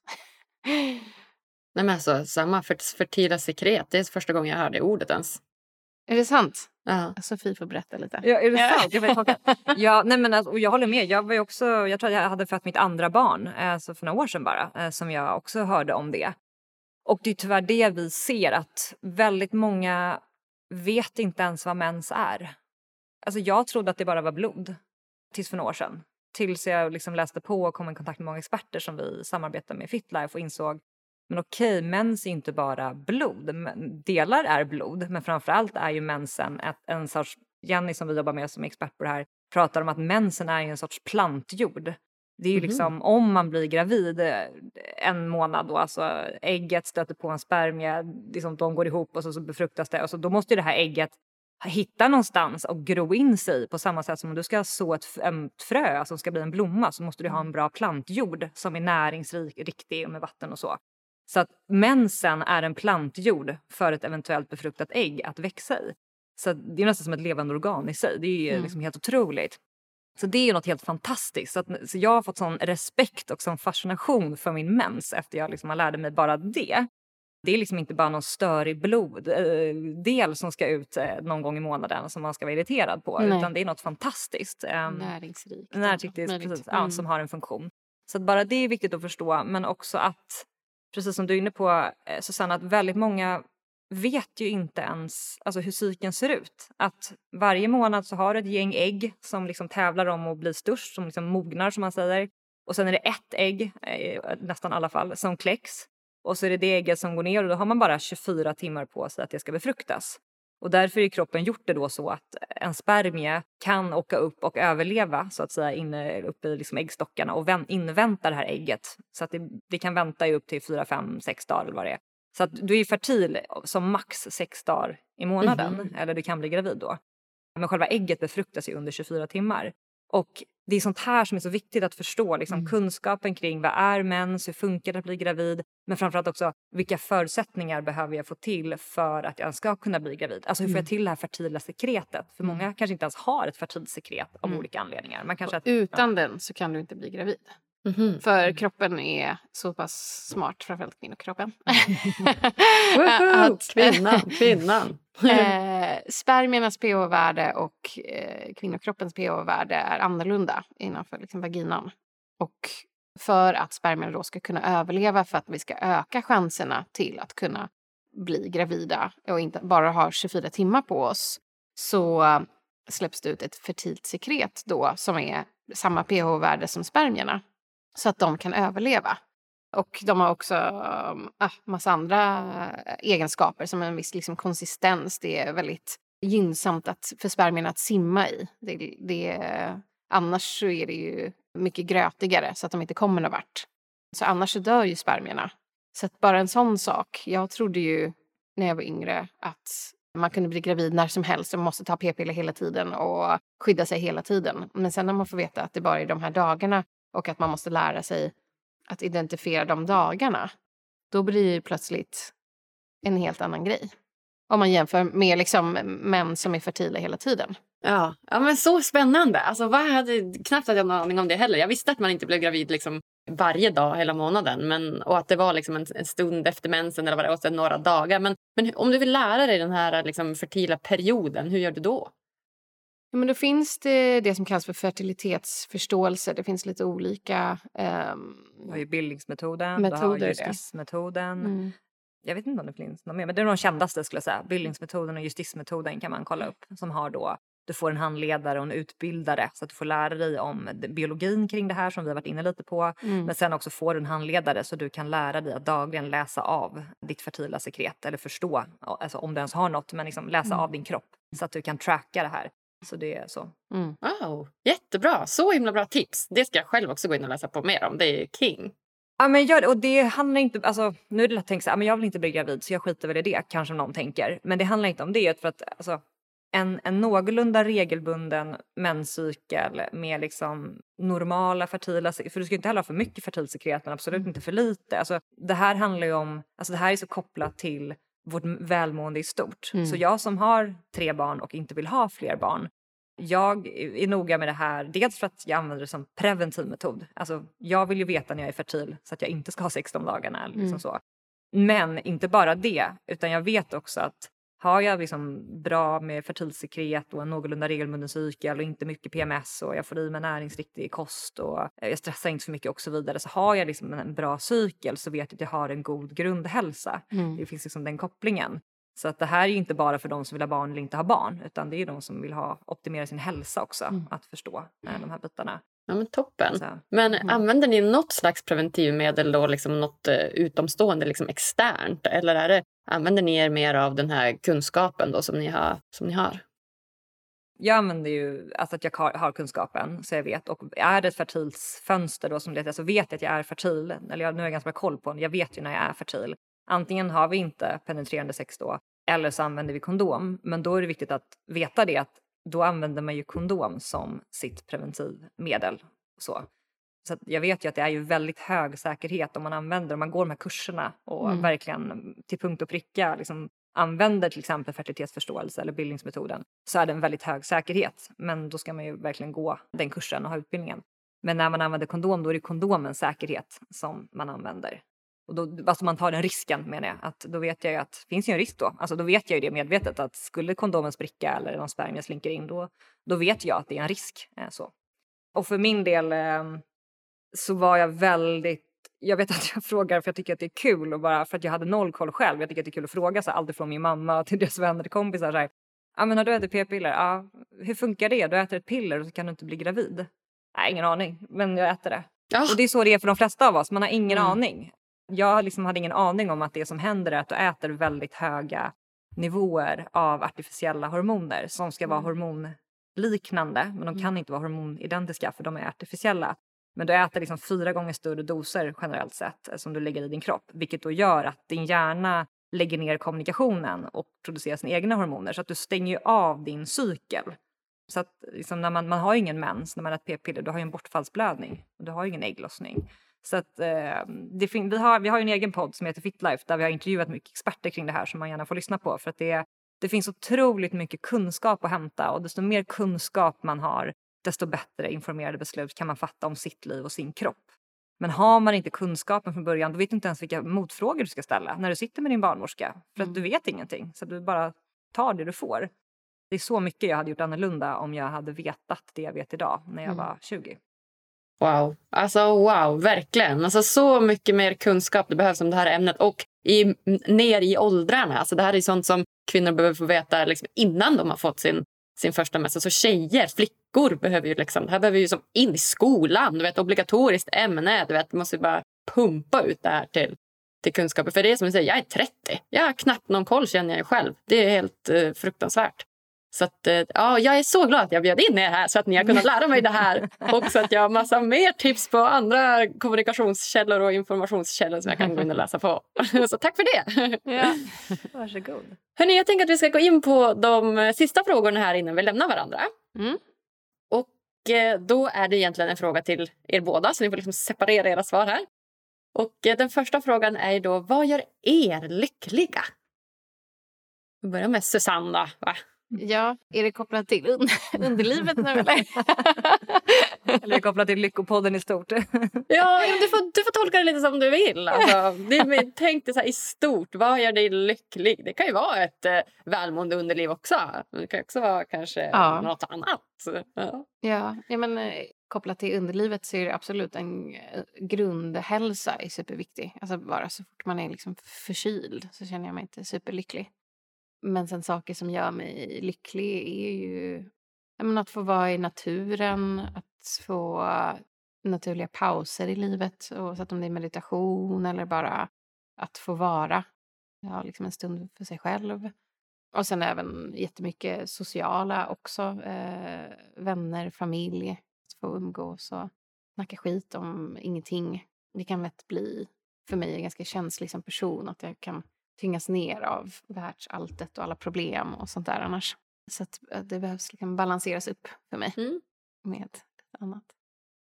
Nej, men alltså, samma för, fertila sekret. Det är första gången jag hör det ordet ens. är det sant? Ja. Sofie får berätta lite. Ja, är det sant? Jag, ja, nej, men alltså, och jag håller med. Jag, var också, jag tror att jag hade fött mitt andra barn eh, så för några år sedan bara, eh, som jag också hörde om det. Och det är tyvärr det vi ser, att väldigt många vet inte ens vad mens är. Alltså jag trodde att det bara var blod tills för några år sedan. Tills jag liksom läste på och kom i kontakt med många experter som vi samarbetar med i Fitlife och insåg men okej, mens är inte bara blod. Delar är blod, men framförallt är ju mensen ett, en sorts... Jenny som vi jobbar med som är expert på det här pratar om att mensen är ju en sorts plantjord. Det är ju Mhm. liksom om man blir gravid eh, en månad då, alltså ägget stöter på en spermie, liksom de går ihop och så, så befruktas det och så då måste ju det här ägget hitta någonstans och gro in sig på samma sätt som om du ska så ett, ett frö som ska bli en blomma så måste du ha en bra plantjord som är näringsrik, riktig och med vatten och så. Så att mensen är en plantjord för ett eventuellt befruktat ägg att växa i. Så det är nästan som ett levande organ i sig. Det är Mm. liksom helt otroligt. Så det är ju något helt fantastiskt. Så, att, så jag har fått sån respekt och sån fascination för min mens efter jag liksom har lärde mig bara det. Det är liksom inte bara någon störig bloddel som ska ut eh, någon gång i månaden som man ska vara irriterad på. Nej. Utan det är något fantastiskt. ehm, Näringsrikt. Näringsriktigt, Möjligt. precis, ja, Mm. som har en funktion. Så att bara det är viktigt att förstå. Men också att, precis som du är inne på eh, Susanna, att väldigt många vet ju inte ens alltså, hur cykeln ser ut. Att varje månad så har du ett gäng ägg som liksom tävlar om att bli störst, som liksom mognar som man säger. Och sen är det ett ägg, i nästan alla fall, som kläcks. Och så är det det ägget som går ner och då har man bara 24 timmar på sig att det ska befruktas. Och därför är kroppen gjort det då så att en spermie kan åka upp och överleva så att säga inne uppe i liksom äggstockarna och invänta det här ägget. Så att det, det kan vänta i upp till 4, 5, 6 dagar eller vad det är. Så att du är fertil som max sex dagar i månaden Mhm. eller du kan bli gravid då. Men själva ägget befruktas ju under 24 timmar. Och det är sånt här som är så viktigt att förstå. Liksom, Mm. Kunskapen kring vad är mens, hur funkar det att bli gravid men framförallt också vilka förutsättningar behöver jag få till för att jag ska kunna bli gravid. Alltså hur får jag Mm. till det här fertila sekretet? För många kanske inte ens har ett fertilt sekret av Mm. olika anledningar. Man kanske att, utan den så kan du inte bli gravid. Mhm. För kroppen är så pass smart, framförallt kvinnokroppen. Woho! Kvinnan, kvinnan. eh, spermiernas pH-värde och eh, kvinnokroppens pH-värde är annorlunda innanför liksom, vaginan. Och för att spermierna då ska kunna överleva, för att vi ska öka chanserna till att kunna bli gravida och inte bara ha 24 timmar på oss, så släpps det ut ett fertilt sekret då som är samma pH-värde som spermierna så att de kan överleva. Och de har också en massa andra egenskaper som en viss liksom, konsistens. Det är väldigt gynnsamt att, för spermierna att simma i. Det, det, annars så är det ju mycket grötigare så att de inte kommer någon vart. Så annars så dör ju spermierna. Så att bara en sån sak. Jag trodde ju när jag var yngre att man kunde bli gravid när som helst och man måste ta p-piller hela tiden och skydda sig hela tiden. Men sen när man får veta att det bara är de här dagarna och att man måste lära sig att identifiera de dagarna, då blir det plötsligt en helt annan grej. Om man jämför med liksom män som är fertila hela tiden. Ja, ja men så spännande. Alltså, vad hade, knappt hade jag någon aning om det heller. Jag visste att man inte blev gravid liksom varje dag hela månaden men, och att det var liksom en, en stund efter mensen eller vad det var, och sen några dagar. Men, men om du vill lära dig den här liksom, fertila perioden, hur gör du då? Ja, men då finns det det som kallas för fertilitetsförståelse. Det finns lite olika... Um, du har ju bildningsmetoden, metoder, du har justismetoden. Mm. Jag vet inte om det finns någon mer, men det är de kändaste skulle jag säga. Bildningsmetoden och justismetoden kan man kolla upp som har då du får en handledare och en utbildare så att du får lära dig om biologin kring det här som vi har varit inne lite på. Mm. Men sen också får du en handledare så du kan lära dig att dagligen läsa av ditt fertila sekret eller förstå, alltså om du ens har något, men liksom läsa mm. av din kropp så att du kan tracka det här. Så det är så. Mm. Wow, jättebra! Så himla bra tips. Det ska jag själv också gå in och läsa på mer om. Det är king. Ja men gör det. Och det handlar inte, alltså nu är det lätt att tänka så här, men jag vill inte bli gravid så jag skiter väl i det kanske någon tänker. Men det handlar inte om det för att alltså, en, en någorlunda regelbunden menscykel med liksom normala fertila, för du ska inte heller ha för mycket fertilsekret men absolut mm. inte för lite. Alltså, det här handlar ju om, alltså det här är så kopplat till vårt välmående i stort. Mm. Så jag som har tre barn och inte vill ha fler barn, jag är noga med det här, dels för att jag använder det som preventiv metod. Alltså, jag vill ju veta när jag är fertil så att jag inte ska ha 16 dagarna. Liksom mm. så. Men inte bara det, utan jag vet också att har jag liksom bra med fertilsekret och en någorlunda regelbunden cykel och inte mycket PMS och jag får i mig näringsriktig kost och jag stressar inte för mycket och så vidare så har jag liksom en bra cykel så vet jag att jag har en god grundhälsa. Mm. Det finns liksom den kopplingen. Så att det här är inte bara för de som vill ha barn eller inte ha barn utan det är de som vill ha optimera sin hälsa också mm. att förstå äh, de här bitarna. Ja, men toppen. Så. Men mm. använder ni något slags preventivmedel då, liksom något uh, utomstående, liksom externt? Eller är det, använder ni er mer av den här kunskapen då som ni har? Som ni har? Jag använder ju alltså att jag har, kunskapen så jag vet. Och är det ett fertilsfönster då som det så vet jag att jag är fertil. Eller jag, nu har jag ganska bra koll på det. Jag vet ju när jag är fertil. Antingen har vi inte penetrerande sex då eller så använder vi kondom. Men då är det viktigt att veta det att då använder man ju kondom som sitt preventivmedel. Så. Så jag vet ju att det är ju väldigt hög säkerhet om man använder, om man går de här kurserna och mm. verkligen till punkt och pricka liksom, använder till exempel fertilitetsförståelse eller bildningsmetoden så är det en väldigt hög säkerhet. Men då ska man ju verkligen gå den kursen och ha utbildningen. Men när man använder kondom då är det kondomens säkerhet som man använder. Och då, alltså man tar den risken menar jag. Att då vet jag ju att det finns ju en risk då. Alltså då vet jag ju det medvetet att skulle kondomen spricka eller någon spermie slinker in då, då vet jag att det är en risk. Eh, så. Och för min del eh, så var jag väldigt jag vet att jag frågar för jag tycker att det är kul och bara för att jag hade noll koll själv. Jag tycker att det är kul att fråga så allt från min mamma till deras vänner till kompisar. Så här, ja men har du ätit p-piller? Ja, hur funkar det? Du äter ett piller och så kan du inte bli gravid. Nej, ingen aning, men jag äter det. Ja. Och det är så det är för de flesta av oss. Man har ingen mm. aning. Jag liksom hade ingen aning om att det som händer är att du äter väldigt höga nivåer av artificiella hormoner som ska vara mm. hormonliknande men de mm. kan inte vara hormonidentiska för de är artificiella. Men du äter liksom fyra gånger större doser generellt sett eh, som du lägger i din kropp vilket då gör att din hjärna lägger ner kommunikationen och producerar sina egna hormoner så att du stänger av din cykel. Så att liksom när man, man har ingen mens när man äter p-piller, du har ju en bortfallsblödning och du har ingen ägglossning. Så att, eh, vi, har, vi har en egen podd som heter Fitlife där vi har intervjuat mycket experter kring det här som man gärna får lyssna på för att det, det finns otroligt mycket kunskap att hämta och desto mer kunskap man har desto bättre informerade beslut kan man fatta om sitt liv och sin kropp. Men har man inte kunskapen från början då vet du inte ens vilka motfrågor du ska ställa när du sitter med din barnmorska för att mm. du vet ingenting så du bara tar det du får. Det är så mycket jag hade gjort annorlunda om jag hade vetat det jag vet idag när jag mm. var 20. Wow, alltså wow, verkligen. Alltså så mycket mer kunskap det behövs om det här ämnet och i, ner i åldrarna. Alltså det här är sånt som kvinnor behöver få veta liksom innan de har fått sin, sin första mässa. Så tjejer, flickor behöver ju liksom, det här behöver ju som in i skolan. Du vet, obligatoriskt ämne. Du vet, måste bara pumpa ut det här till, till kunskaper. För det är som du säger, jag är 30. Jag har knappt någon koll känner jag själv. Det är helt eh, fruktansvärt. Så att, eh, ja, jag är så glad att jag bjöd in er här så att ni har kunnat lära mig det här. Och så att jag har massa mer tips på andra kommunikationskällor och informationskällor som jag kan gå in och läsa på. Så tack för det! Ja, varsågod. Hörrni, jag tänker att vi ska gå in på de sista frågorna här innan vi lämnar varandra. Mm. Och eh, då är det egentligen en fråga till er båda så ni får liksom separera era svar här. Och eh, den första frågan är då, vad gör er lyckliga? Vi börjar med Susanna. Va? Ja, är det kopplat till un underlivet nu eller? Eller kopplat till Lyckopodden i stort. Ja, du får, du får tolka det lite som du vill. Alltså, det, tänk dig så här, i stort, vad gör dig lycklig? Det kan ju vara ett eh, välmående underliv också. Det kan också vara kanske Ja. något annat. Ja. Ja, ja men, eh, kopplat till underlivet så är det absolut en eh, grundhälsa är superviktig. Alltså bara så fort man är liksom förkyld så känner jag mig inte superlycklig. Men sen saker som gör mig lycklig är ju menar, att få vara i naturen, att få naturliga pauser i livet oavsett om det är meditation eller bara att få vara. Ja, liksom en stund för sig själv. Och sen även jättemycket sociala också. Eh, vänner, familj. Att få umgås och snacka skit om ingenting. Det kan lätt bli för mig en ganska känslig som person att jag kan tyngas ner av världsalltet och alla problem och sånt där annars. Så att eh, det behövs liksom balanseras upp för mig Mm. med annat.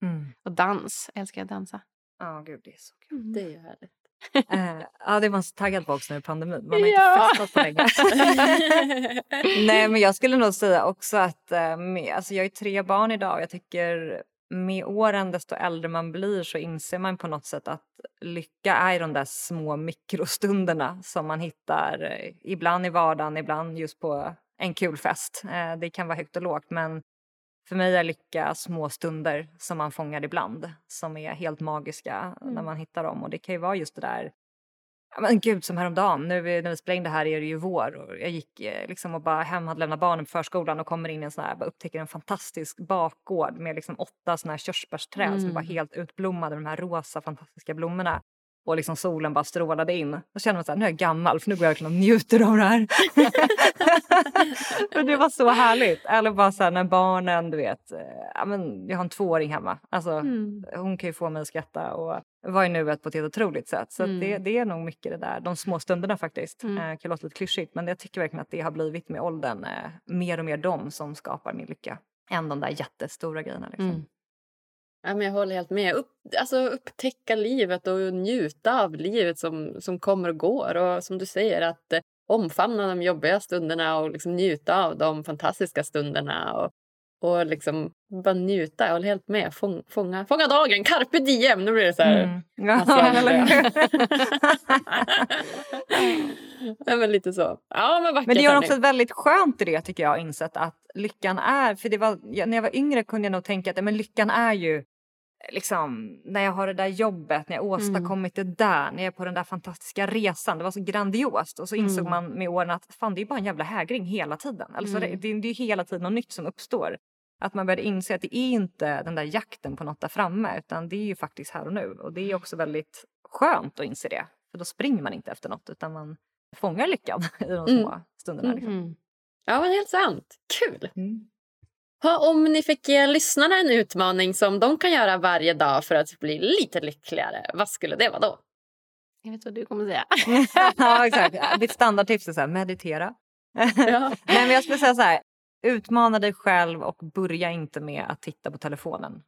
Mm. Och dans, jag älskar att dansa. Ja, gud det är så kul. Det är ju härligt. Eh, ja, det man så taggad också nu i pandemin. Man har Ja. inte festat på länge. Nej, men jag skulle nog säga också att med, alltså jag är tre barn idag och jag tycker med åren, desto äldre man blir så inser man på något sätt att lycka är de där små mikrostunderna som man hittar eh, ibland i vardagen, ibland just på en kul fest. Eh, det kan vara högt och lågt men för mig är lycka små stunder som man fångar ibland som är helt magiska när Mm. man hittar dem och det kan ju vara just det där men gud, som häromdagen. Nu är- när vi spelar in det här är det ju vår. Och jag gick eh, liksom och bara hem, hade lämnat barnen på förskolan och kommer in i en sån här, bara upptäcker en fantastisk bakgård med liksom åtta såna här körsbärsträd som Mm. var helt utblommade med de här rosa fantastiska blommorna. Och liksom solen bara strålade in. Då kände man så här, nu är jag gammal för nu går jag verkligen och njuter av det här. Men det var så härligt. Eller bara så här när barnen, du vet, eh, ja, men jag har en tvååring hemma. Alltså, Mm. hon kan ju få mig att skratta och vara i nuet på ett helt otroligt sätt. Så att det, Mm. det är nog mycket det där, de små stunderna faktiskt. Mm. Eh, kan låta lite klyschigt men jag tycker verkligen att det har blivit med åldern eh, mer och mer de som skapar min lycka. Än de där jättestora grejerna. Liksom. Mm. Ja, men jag håller helt med. Upp, alltså, upptäcka livet och njuta av livet som, som kommer och går. Och som du säger, att eh, omfamna de jobbiga stunderna och liksom njuta av de fantastiska stunderna. Och, och liksom bara njuta. Jag håller helt med. Fång, fånga, fånga dagen, carpe diem. Nu blir det så här... Mm. Ja, Alltså, men lite så. Ja, men vackert. Men det gör också väldigt skönt i det tycker jag insett att lyckan är, för det var, när jag var yngre kunde jag nog tänka att men lyckan är ju liksom när jag har det där jobbet, när jag åstadkommit det där, när jag är på den där fantastiska resan. Det var så grandiost och så insåg Mm. man med åren att fan det är bara en jävla hägring hela tiden. Alltså Mm. det, det, är ju hela tiden något nytt som uppstår. Att man började inse att det är inte den där jakten på något där framme utan det är ju faktiskt här och nu. Och det är också väldigt skönt att inse det. För då springer man inte efter något utan man fångar lyckan i de Mm. små stunderna. Liksom. Mm. Ja, men helt sant. Kul. Ha, om ni fick ge lyssnarna en utmaning som de kan göra varje dag för att bli lite lyckligare, vad skulle det vara då? Jag vet vad du kommer säga. ja, exakt. Mitt standardtips är så här, meditera. Ja. Nej, men jag skulle säga så här, utmana dig själv och börja inte med att titta på telefonen.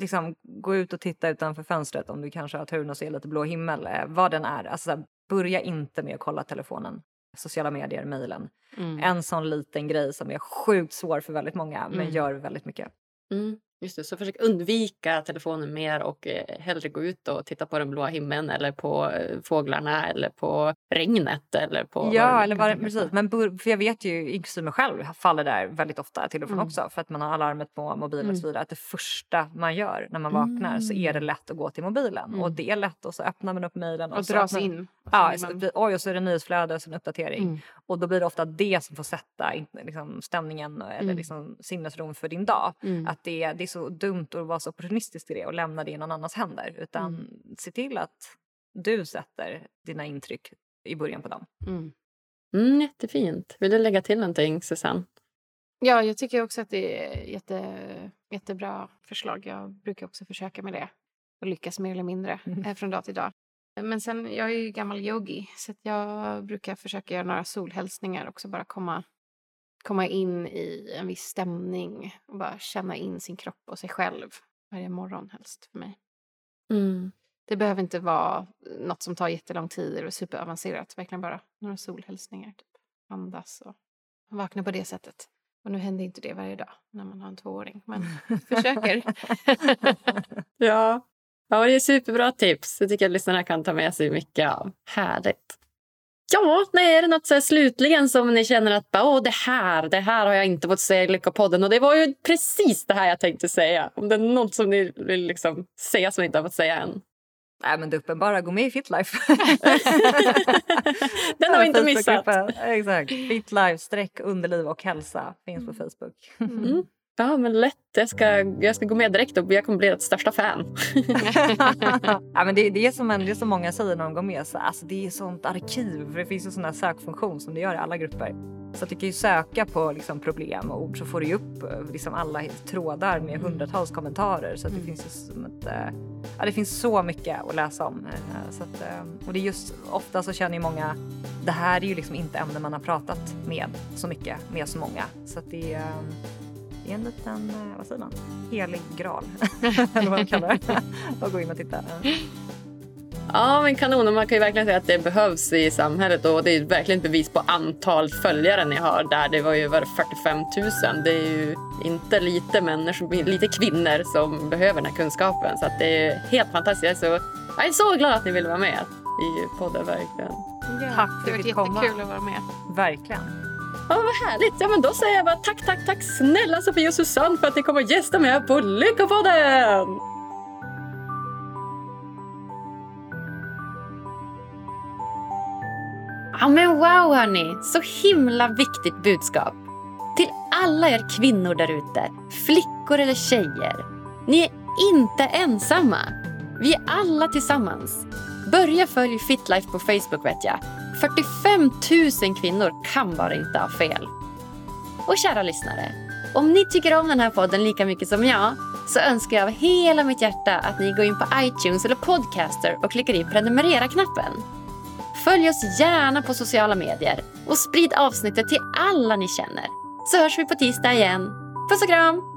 Liksom, gå ut och titta utanför fönstret om du kanske har turen att se lite blå himmel, eh, vad den är. Alltså, här, börja inte med att kolla telefonen, sociala medier, mejlen. Mm. En sån liten grej som är sjukt svår för väldigt många men Mm. gör väldigt mycket. Mm, just det. Så försök undvika telefonen mer och eh, hellre gå ut och titta på den blåa himlen eller på eh, fåglarna eller på regnet. Eller på Ja, eller tänka precis. Men för jag vet ju, inklusive mig själv, faller där väldigt ofta till och från Mm. också för att man har alarmet på mobilen och Mm. så vidare. Att det första man gör när man vaknar så är det lätt att gå till mobilen Mm. och det är lätt och så öppnar man upp mejlen Och så dras öppnar- in. Ja, så, blir man- blir- oj, och så är det nyhetsflöde och en uppdatering. Mm. Och då blir det ofta det som får sätta liksom, stämningen eller Mm. liksom, sinnesron för din dag. Mm. Att det, det så dumt att vara så opportunistisk i det och lämna det i någon annans händer. Utan Mm. se till att du sätter dina intryck i början på dagen. Mm. Mm, jättefint. Vill du lägga till någonting, Susanne? Ja, jag tycker också att det är jätte, jättebra förslag. Jag brukar också försöka med det och lyckas mer eller mindre Mm. eh, från dag till dag. Men sen, jag är ju gammal yogi så att jag brukar försöka göra några solhälsningar också. Bara komma, komma in i en viss stämning och bara känna in sin kropp och sig själv varje morgon helst för mig. Mm. Det behöver inte vara något som tar jättelång tid eller superavancerat. Verkligen bara några solhälsningar. Typ. Andas och vakna på det sättet. Och nu händer inte det varje dag när man har en tvååring, men försöker. ja. ja, det är superbra tips. Det tycker jag lyssnarna kan ta med sig mycket av. Härligt. Ja, nej, är det något så slutligen som ni känner att Åh, det här det här har jag inte fått säga i Lyckopodden? Och det var ju precis det här jag tänkte säga. Om det är något som ni vill liksom säga som ni inte har fått säga än. Nej, men det uppenbara, gå med i Fitlife. Den har vi inte missat. Exakt. Fitlife, streck, underliv och hälsa finns på Facebook. Mm. Ja, men lätt. Jag ska, jag ska gå med direkt och jag kommer bli ett största fan. ja, men det, det, är som en, det är som många säger när de går med. Så, alltså, det är sånt arkiv. För det finns ju sån här sökfunktion som det gör i alla grupper. Så att du kan ju söka på liksom, problem och ord så får du upp liksom, alla trådar med hundratals kommentarer. Så att det mm. finns ju ett, äh, ja, det finns så mycket att läsa om. Äh, så att, och det är just ofta så känner ju många det här är ju liksom inte ämnen man har pratat med så mycket med så många. Så att det är är en liten, eh, vad säger man, helig graal. Eller vad man kallar det. och gå in och titta. Ja, men kanon. Och man kan ju verkligen säga att det behövs i samhället och det är verkligen ett bevis på antal följare ni har där. Det var ju var 45 000. Det är ju inte lite människor, lite kvinnor som behöver den här kunskapen. Så att det är helt fantastiskt. Så jag är så glad att ni ville vara med i podden verkligen. Ja, Tack för att du fick komma. Det var jättekul att vara med. Verkligen. Ja, vad härligt. Ja, men då säger jag bara tack, tack, tack snälla Sofie och Susanne för att ni kommer gästa mig på Lyckopodden! Ja, men wow hörni, så himla viktigt budskap. Till alla er kvinnor där ute, flickor eller tjejer. Ni är inte ensamma. Vi är alla tillsammans. Börja följa Fitlife på Facebook vet jag. 45 000 kvinnor kan bara inte ha fel. Och kära lyssnare, om ni tycker om den här podden lika mycket som jag så önskar jag av hela mitt hjärta att ni går in på iTunes eller Podcaster och klickar i prenumerera-knappen. Följ oss gärna på sociala medier och sprid avsnittet till alla ni känner. Så hörs vi på tisdag igen. Puss och kram!